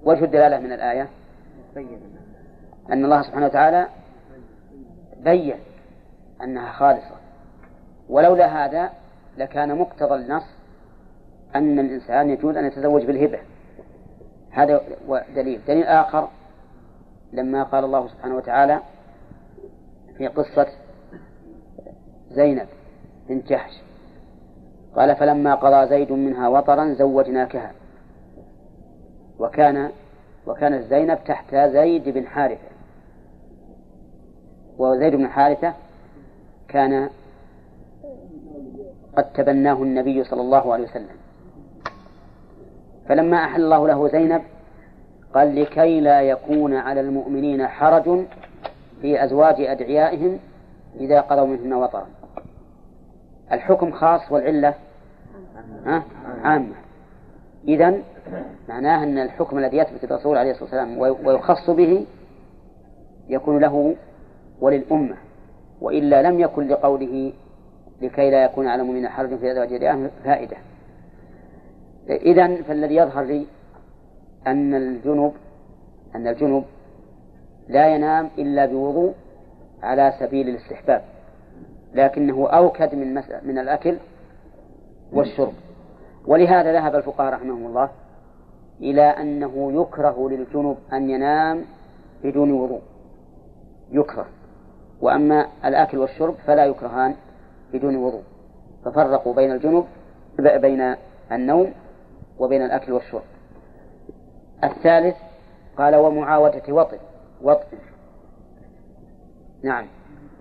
وجه الدلالة من الآية؟ أن الله سبحانه وتعالى بين أنها خالصة. ولولا هذا لكان مقتضى النص أن الإنسان يجوز أن يتزوج بالهبة. هذا دليل. دليل آخر لما قال الله سبحانه وتعالى في قصة زينب بنت جحش. قال فلما قضى زيد منها وطرا زوجناكها وكان وكانت زينب تحت زيد بن حارثة. وزيد بن حارثة كان قد تبناه النبي صلى الله عليه وسلم. فلما أحل الله له زينب قال لكي لا يكون على المؤمنين حرج في أزواج أدعيائهم إذا قضوا منهن وطرا. الحكم خاص والعلة عامة. إذا معناه أن الحكم الذي يثبت الرسول عليه الصلاة والسلام ويخص به يكون له وللأمة وإلا لم يكن لقوله لكي لا يكون على المؤمنين حرج في أزواج أدعيائهم فائدة. إذا فالذي يظهر لي أن الجنب أن الجنب لا ينام إلا بوضوء على سبيل الاستحباب لكنه أوكد من من الأكل والشرب. ولهذا ذهب الفقهاء رحمهم الله إلى أنه يكره للجنب أن ينام بدون وضوء. يكره. وأما الأكل والشرب فلا يكرهان بدون وضوء. ففرقوا بين الجنب بين النوم وبين الأكل والشرب. الثالث قال ومعاودة وطئ وطئ نعم.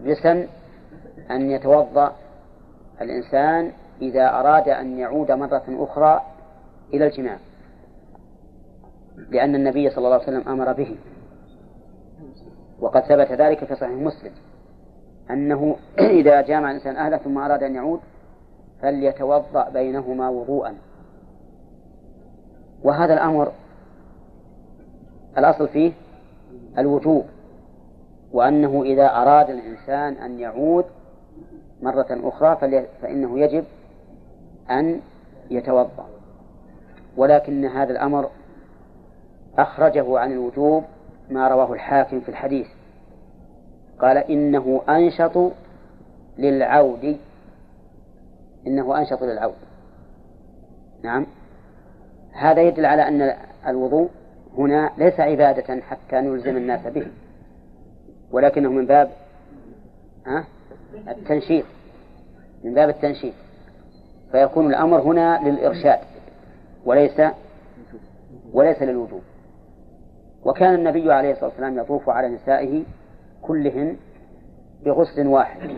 بسن أن يتوضأ الإنسان إذا أراد أن يعود مرة أخرى إلى الجماع لأن النبي صلى الله عليه وسلم أمر به. وقد ثبت ذلك في صحيح مسلم أنه إذا جامع الإنسان أهله ثم أراد أن يعود فليتوضأ بينهما وضوءا. وهذا الأمر الأصل فيه الوجوب وأنه إذا أراد الإنسان أن يعود مرة أخرى فإنه يجب أن يتوضأ. ولكن هذا الأمر أخرجه عن الوجوب ما رواه الحاكم في الحديث. قال إنه أنشط للعود. إنه أنشط للعود. نعم. هذا يدل على أن الوضوء هنا ليس عبادة حتى نلزم الناس به. ولكنه من باب التنشيط. من باب التنشيط. فيكون الأمر هنا للإرشاد وليس وليس للوجوب. وكان النبي عليه الصلاة والسلام يطوف على نسائه كلهن بغسل واحد.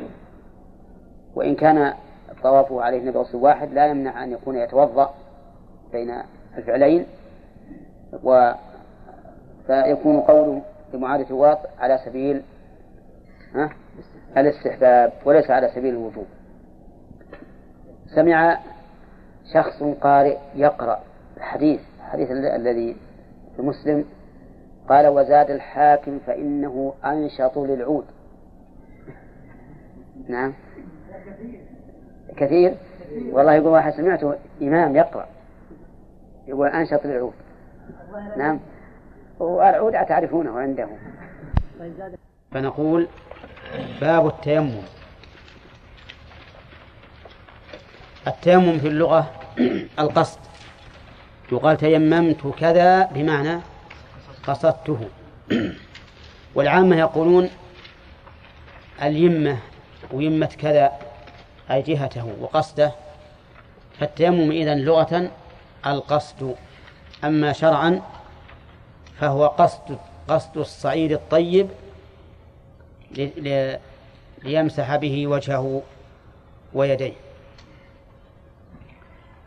وإن كان طوافه عليه بغسل واحد لا يمنع أن يكون يتوضأ بين الفعلين. و فيكون قوله لمعادة الواط على سبيل الاستحباب وليس على سبيل الوجوب. سمع شخص قارئ يقرأ الحديث الحديث الذي في مسلم قال وزاد الحاكم فإنه أنشط للعود. نعم. كثير؟ والله يقول واحد سمعته إمام يقرأ يقول أنشط للعود. نعم. والعود تعرفونه عندهم فنقول باب التيمم. التيمم في اللغة القصد. يقال تيممت كذا بمعنى قصدته. والعامة يقولون اليمة ويمة كذا أي جهته وقصده. فالتيمم إذن لغة القصد. أما شرعا فهو قصد قصد الصعيد الطيب ليمسح به وجهه ويديه.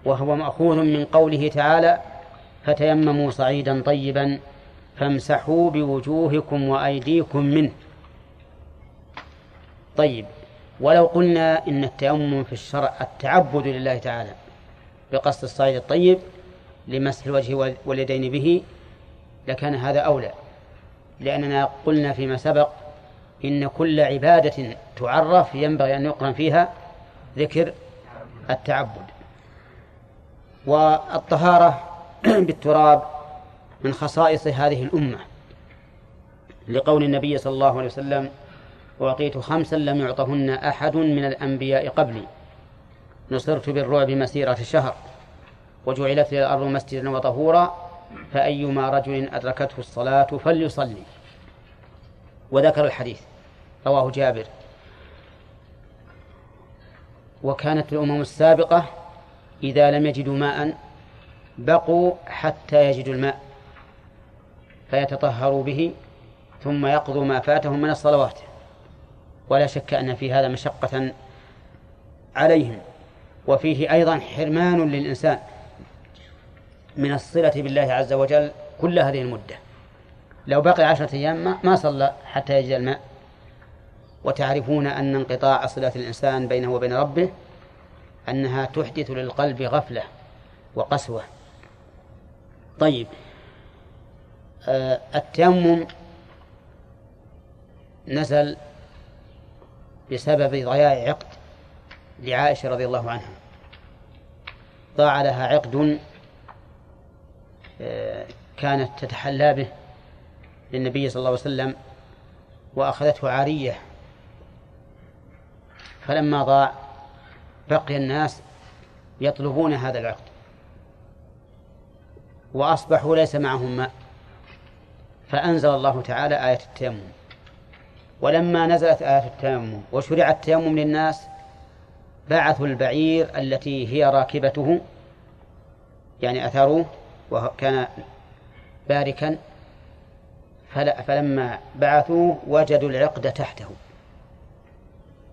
وهو مأخوذ من قوله تعالى فتيمموا صعيدا طيبا فامسحوا بوجوهكم وأيديكم منه. طيب ولو قلنا إن التيمم في الشرع التعبد لله تعالى بقصد الصعيد الطيب لمسح الوجه واليدين به لكان هذا أولى. لأننا قلنا فيما سبق إن كل عبادة تعرف ينبغي أن يقرن فيها ذكر التعبد. والطهارة بالتراب من خصائص هذه الأمة. لقول النبي صلى الله عليه وسلم أعطيت خمسا لم يعطهن أحد من الأنبياء قبلي. نصرت بالرعب مسيرة شهر. وجعلت لي الأرض مسجدا وطهورا فأيما رجل أدركته الصلاة فليصلي. وذكر الحديث رواه جابر. وكانت الأمم السابقة إذا لم يجدوا ماء بقوا حتى يجدوا الماء فيتطهروا به ثم يقضوا ما فاتهم من الصلوات. ولا شك أن في هذا مشقة عليهم. وفيه أيضا حرمان للإنسان من الصلة بالله عز وجل كل هذه المدة. لو بقي عشرة أيام ما صلى حتى يجد الماء. وتعرفون أن انقطاع صلة الإنسان بينه وبين ربه أنها تحدث للقلب غفلة وقسوة. طيب آه التيمم نزل بسبب ضياع عقد لعائشة رضي الله عنها. ضاع لها عقد آه، كانت تتحلى به للنبي صلى الله عليه وسلم وأخذته عارية. فلما ضاع بقي الناس يطلبون هذا العقد. وأصبحوا ليس معهم ماء. فأنزل الله تعالى آية التيمم. ولما نزلت آية التيمم وشرع التيمم للناس بعثوا البعير التي هي راكبته يعني أثروه وكان باركا. فلما بعثوا وجدوا العقد تحته.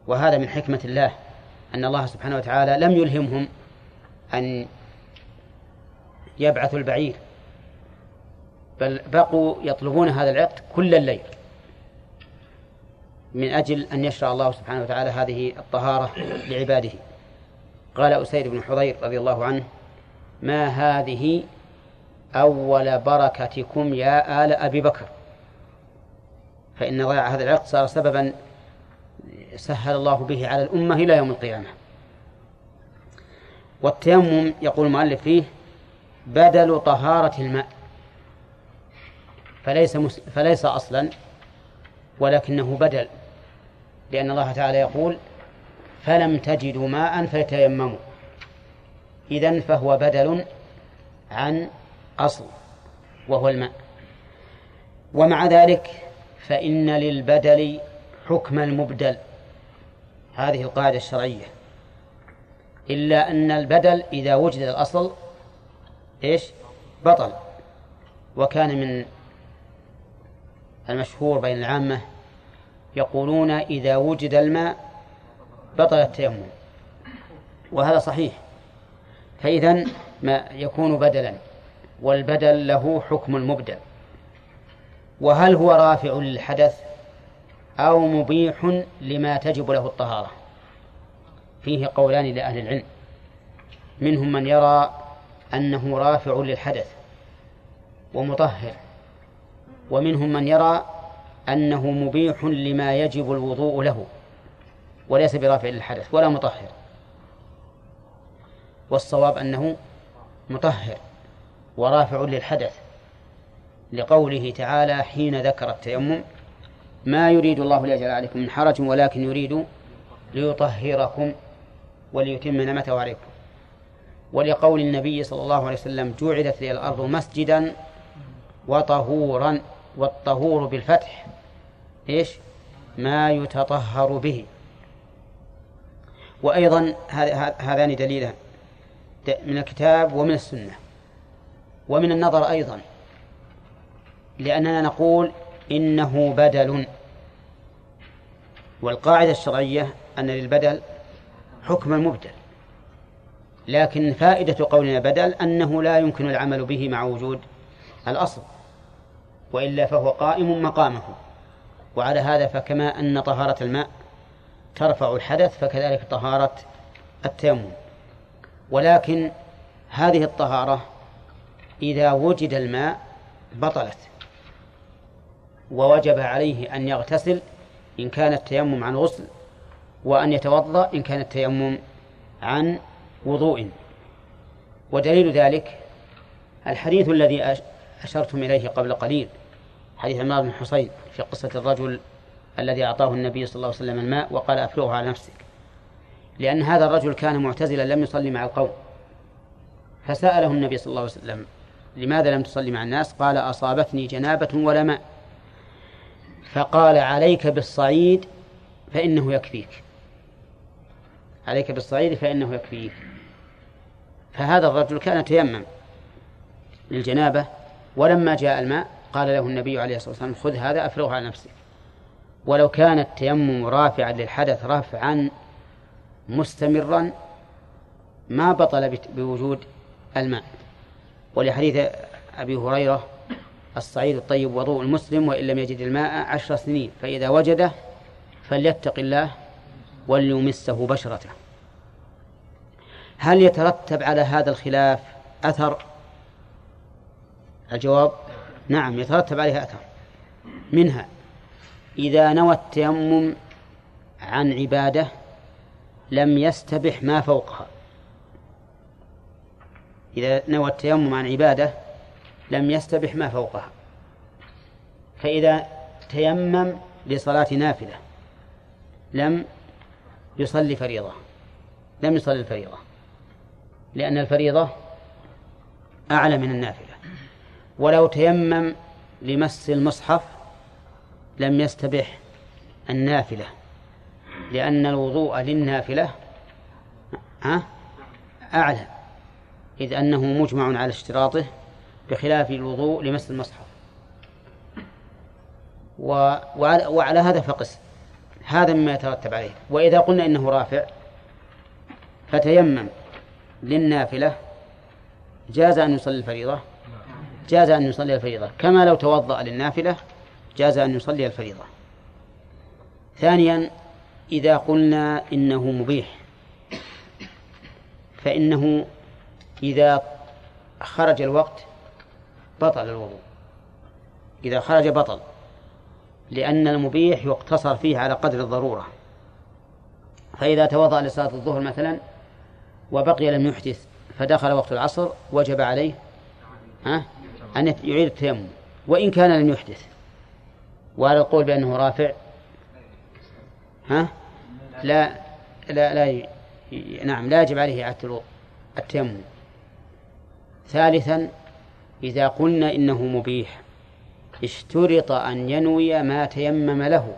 وهذا من حكمة الله. أن الله سبحانه وتعالى لم يلهمهم أن يبعثوا البعير. بل بقوا يطلبون هذا العقد كل الليل من أجل أن يشرع الله سبحانه وتعالى هذه الطهارة لعباده. قال أسيد بن حضير رضي الله عنه ما هذه أول بركتكم يا آل أبي بكر؟ فإن ضياع هذا العقد صار سببا سهل الله به على الأمة إلى يوم القيامة. والتيمم يقول المؤلف فيه بدل طهارة الماء. فليس مس... فليس أصلا ولكنه بدل. لأن الله تعالى يقول فلم تجدوا ماء فتيمموا إذن فهو بدل عن أصل وهو الماء. ومع ذلك فإن للبدل حكم المبدل. هذه القاعدة الشرعية. إلا أن البدل إذا وجد الأصل إيش؟ بطل. وكان من المشهور بين العامة يقولون إذا وجد الماء بطل التيمم. وهذا صحيح. فإذا ما يكون بدلا والبدل له حكم المبدل. وهل هو رافع للحدث؟ أو مبيح لما تجب له الطهارة. فيه قولان لأهل العلم. منهم من يرى أنه رافع للحدث ومطهر. ومنهم من يرى أنه مبيح لما يجب الوضوء له وليس برافع للحدث ولا مطهر. والصواب أنه مطهر ورافع للحدث لقوله تعالى حين ذكر التيمم ما يريد الله ليجعل عليكم من حرج ولكن يريد ليطهركم وليتم نعمته عليكم. ولقول النبي صلى الله عليه وسلم جعلت لي الأرض مسجدا وطهورا والطهور بالفتح إيش؟ ما يتطهر به. وأيضا هذان دليلان من الكتاب ومن السنة ومن النظر أيضا لأننا نقول إنه بدل. والقاعدة الشرعية أن للبدل حكم المبدل. لكن فائدة قولنا بدل أنه لا يمكن العمل به مع وجود الأصل وإلا فهو قائم مقامه. وعلى هذا فكما أن طهارة الماء ترفع الحدث فكذلك طهارة التيمم. ولكن هذه الطهارة إذا وجد الماء بطلت. ووجب عليه أن يغتسل إن كان التيمم عن غسل وأن يتوضأ إن كان التيمم عن وضوء. ودليل ذلك الحديث الذي أشرتم إليه قبل قليل حديث عمار بن حصين في قصة الرجل الذي أعطاه النبي صلى الله عليه وسلم الماء وقال أفرغه على نفسك. لأن هذا الرجل كان معتزلا لم يصلي مع القوم. فسأله النبي صلى الله عليه وسلم لماذا لم تصلي مع الناس؟ قال أصابتني جنابة ولا ماء. فقال عليك بالصعيد فإنه يكفيك. عليك بالصعيد فإنه يكفيك. فهذا الرجل كان تيمم للجنابة ولما جاء الماء قال له النبي عليه الصلاة والسلام خذ هذا أفرغه على نفسك. ولو كان التيمم رافعا للحدث رفعا مستمرا ما بطل بوجود الماء. ولحديث أبي هريرة الصعيد الطيب وضوء المسلم وإن لم يجد الماء عشر سنين فإذا وجده فليتق الله وليمسه بشرته. هل يترتب على هذا الخلاف أثر؟ الجواب نعم يترتب عليها أثر. منها إذا نوى التيمم عن عبادة لم يستبح ما فوقها. إذا نوى التيمم عن عبادة لم يستبح ما فوقها. فإذا تيمم لصلاة نافلة لم يصلي فريضة لم يصلي الفريضة لأن الفريضة أعلى من النافلة. ولو تيمم لمس المصحف لم يستبح النافلة لأن الوضوء للنافلة أعلى إذ أنه مجمع على اشتراطه بخلاف الوضوء لمس المصحف. وعلى هذا فقس. هذا مما يترتب عليه. وإذا قلنا إنه رافع فتيمم للنافلة. جاز أن يصلي الفريضة. جاز أن يصلي الفريضة. كما لو توضأ للنافلة جاز أن يصلي الفريضة. ثانيا إذا قلنا إنه مبيح فإنه إذا خرج الوقت بطل الوضوء. إذا خرج بطل. لأن المبيح يقتصر فيه على قدر الضرورة. فإذا توضأ لصلاة الظهر مثلا وبقي لم يحدث فدخل وقت العصر وجب عليه ها أن يعيد التيمم. وإن كان لم يحدث. وعلى القول بأنه رافع. ها؟ لا لا لا ي... نعم لا يجب عليه إعادة التيمم. ثالثا إذا قلنا إنه مبيح اشترط أن ينوي ما تيمم له.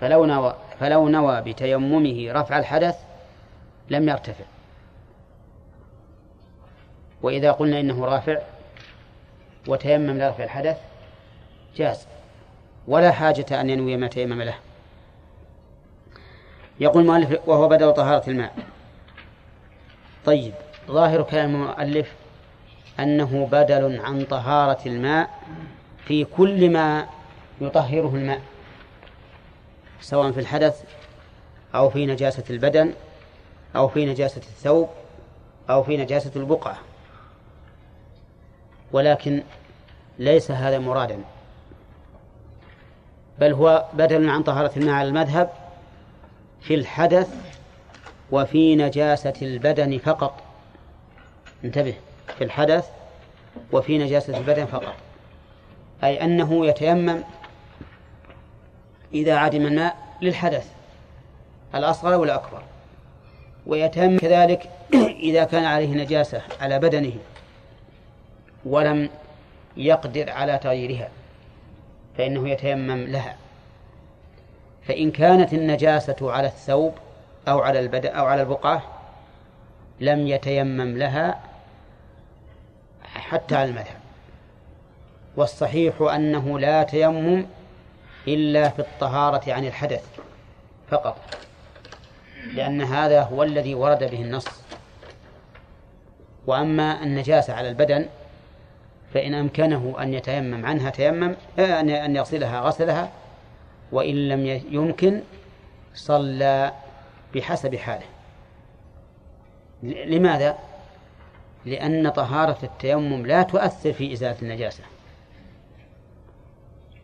فلو نوى فلو نوى بتيممه رفع الحدث لم يرتفع. وإذا قلنا إنه رافع وتيمم لرفع الحدث جاز. ولا حاجة أن ينوي ما تيمم له. يقول المؤلف وهو بدل طهارة الماء. طيب ظاهر كلام المؤلف أنه بدل عن طهارة الماء في كل ما يطهره الماء سواء في الحدث أو في نجاسة البدن أو في نجاسة الثوب أو في نجاسة البقعة. ولكن ليس هذا مرادا بل هو بدل عن طهارة الماء على المذهب في الحدث وفي نجاسة البدن فقط. انتبه. في الحدث وفي نجاسة البدن فقط. أي أنه يتيمم إذا عدم الماء للحدث الأصغر والأكبر. ويتيمم كذلك إذا كان عليه نجاسة على بدنه ولم يقدر على تغييرها فإنه يتيمم لها. فإن كانت النجاسة على الثوب أو على البدء أو على البقعة لم يتيمم لها حتى على المذهب والصحيح أنه لا تيمم إلا في الطهارة عن الحدث فقط لأن هذا هو الذي ورد به النص. وأما النجاسة على البدن فإن أمكنه أن يتيمم عنها تيمم أن يغسلها غسلها وإن لم يمكن صلى بحسب حاله. لماذا؟ لأن طهارة التيمم لا تؤثر في إزالة النجاسة.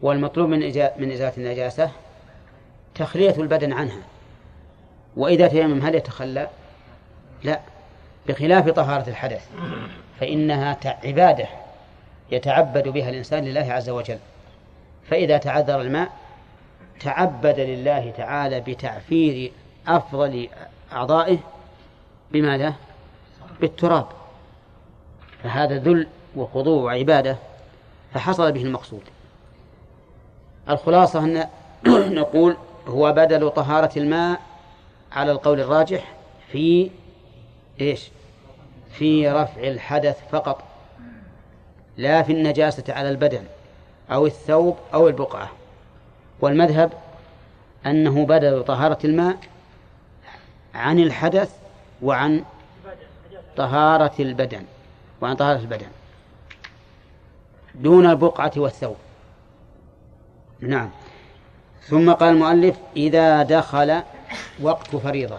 والمطلوب من من إزالة النجاسة تخلية البدن عنها. وإذا تيمم هل يتخلى؟ لا. بخلاف طهارة الحدث فإنها عبادة يتعبد بها الإنسان لله عز وجل. فإذا تعذر الماء تعبد لله تعالى بتعفير أفضل أعضائه بماذا؟ بالتراب. فهذا ذل وخضوع وعبادة فحصل به المقصود. الخلاصة أن نقول هو بدل طهارة الماء على القول الراجح في إيش؟ في رفع الحدث فقط. لا في النجاسة على البدن أو الثوب أو البقعة. والمذهب أنه بدل طهارة الماء عن الحدث وعن طهارة البدن. وعن طهارة البدن. دون البقعة والثوب. نعم. ثم قال المؤلف إذا دخل وقت فريضة.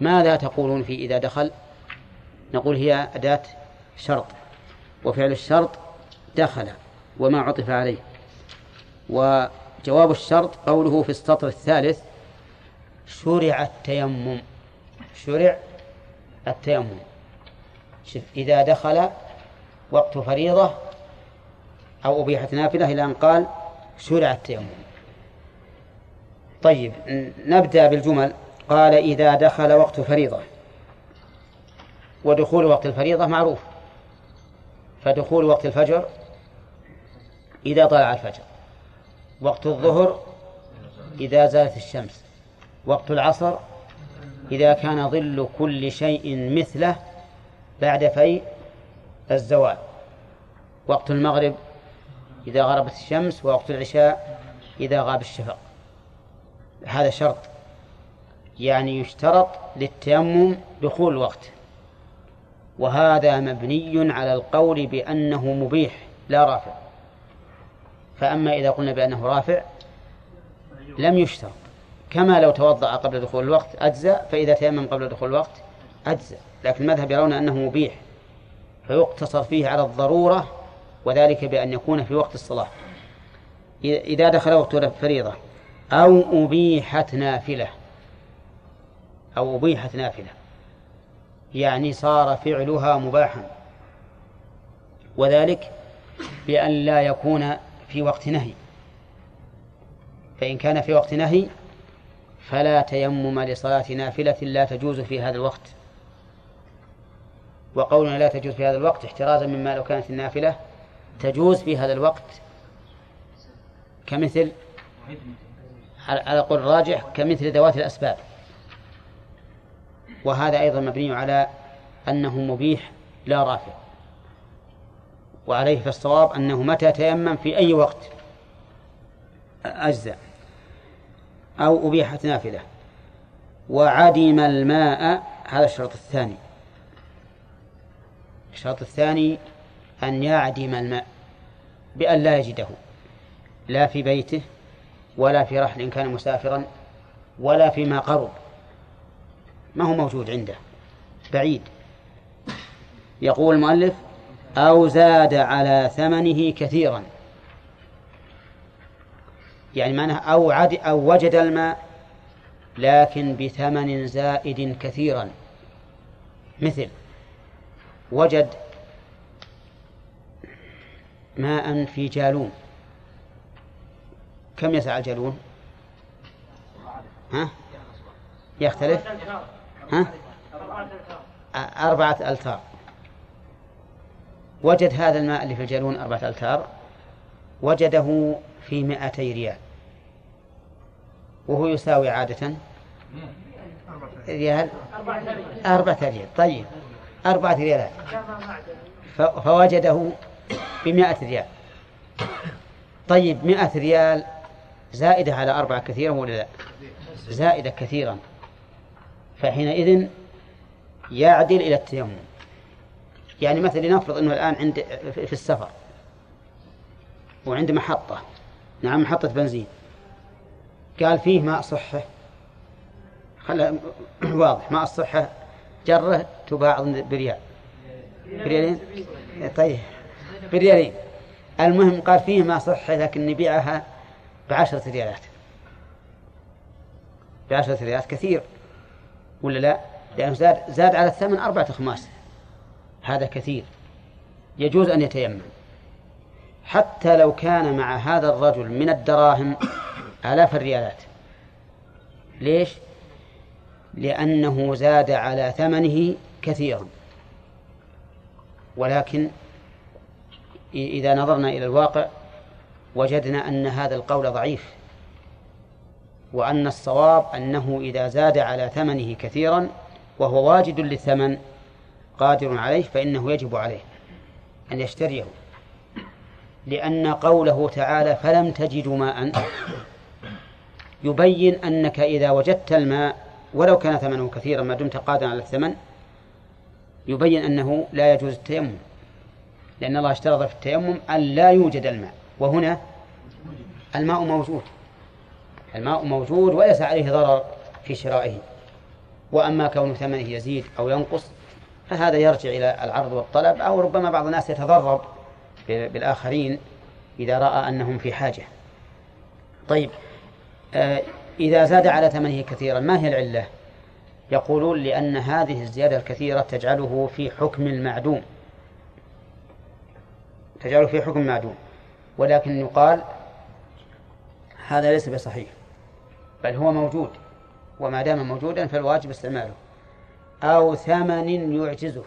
ماذا تقولون في إذا دخل؟ نقول هي أداة شرط. وفعل الشرط دخل وما عطف عليه. وجواب الشرط قوله في السطر الثالث شرع التيمم. شرع التيمم. شف إذا دخل وقت فريضة أو أبيحت نافلة إلى أن قال شرع التيمم طيب نبدأ بالجمل. قال إذا دخل وقت فريضة. ودخول وقت الفريضة معروف. فدخول وقت الفجر إذا طلع الفجر. وقت الظهر إذا زالت الشمس. وقت العصر إذا كان ظل كل شيء مثله بعد في الزوال. وقت المغرب إذا غربت الشمس ووقت العشاء إذا غاب الشفق. هذا شرط. يعني يشترط للتيمم دخول الوقت. وهذا مبني على القول بأنه مبيح لا رافع. فأما إذا قلنا بأنه رافع لم يشترط. كما لو توضأ قبل دخول الوقت أجزأ فإذا تيمم قبل دخول الوقت أجزأ. لكن المذهب يرون أنه مبيح فيقتصر فيه على الضرورة وذلك بأن يكون في وقت الصلاة. إذا دخل وقت الفريضة أو أبيحت نافلة أو أبيحت نافلة يعني صار فعلها مباحا. وذلك بأن لا يكون في وقت نهي. فإن كان في وقت نهي فلا تيمم لصلاة نافلة لا تجوز في هذا الوقت. وقولنا لا تجوز في هذا الوقت احترازا مما لو كانت النافلة تجوز في هذا الوقت. كمثل على قول الراجح كمثل ذوات الأسباب. وهذا أيضا مبني على أنه مبيح لا رافع. وعليه فالصواب أنه متى تيمم في أي وقت. أجزاء. أو أبيحت نافلة. وعدم الماء هذا الشرط الثاني. الشرط الثاني أن يعدم الماء بأن لا يجده لا في بيته ولا في رحل إن كان مسافرا ولا فيما قرب ما هو موجود عنده بعيد. يقول المؤلف أو زاد على ثمنه كثيرا. يعني معناه أو عد أو وجد الماء لكن بثمن زائد كثيرا. مثل وجد ماء في جالون كم يسع الجالون ها؟ يختلف؟ ها؟ أربعة ألتار. وجد هذا الماء اللي في الجالون أربعة ألتار. وجده في مائتي ريال. وهو يساوي عادة ريال؟ أربعة ريال. طيب. أربعة ريالات فوجده بمائة ريال. طيب مائة ريال زائدة على أربعة كثيرا ولا لا؟ زائدة كثيرا. فحينئذ يعدل إلى التيمم. يعني مثلا لنفرض أنه الآن عند في السفر. وعند محطة. نعم محطة بنزين. قال فيه ماء صحة. خلى واضح ماء الصحة جرة تباع بريال. بريالين؟ طيب. بريالين. المهم قال فيه ماء صحة لكن نبيعها بعشرة ريالات. بعشرة ريالات كثير. ولا لا؟ لأنه زاد زاد على الثمن أربعة أخماس هذا كثير. يجوز أن يتيمم. حتى لو كان مع هذا الرجل من الدراهم آلاف الريالات. ليش؟ لأنه زاد على ثمنه كثيرا. ولكن إذا نظرنا إلى الواقع وجدنا أن هذا القول ضعيف وأن الصواب أنه إذا زاد على ثمنه كثيرا وهو واجد للثمن قادر عليه فإنه يجب عليه أن يشتريه. لأن قوله تعالى فلم تجدوا ماء يبين أنك إذا وجدت الماء ولو كان ثمنه كثيرا ما دمت قادرا على الثمن يبين أنه لا يجوز التيمم. لأن الله اشترط في التيمم أن لا يوجد الماء. وهنا الماء موجود. الماء موجود وليس عليه ضرر في شرائه. وأما كون ثمنه يزيد أو ينقص فهذا يرجع إلى العرض والطلب أو ربما بعض الناس يتضرر بالآخرين إذا رأى أنهم في حاجة. طيب آه إذا زاد على ثمنه كثيرا ما هي العلة؟ يقولون لأن هذه الزيادة الكثيرة تجعله في حكم المعدوم تجعله في حكم المعدوم ولكن يقال هذا ليس بصحيح بل هو موجود وما دام موجودا فالواجب استعماله. أو ثمن يعجزه.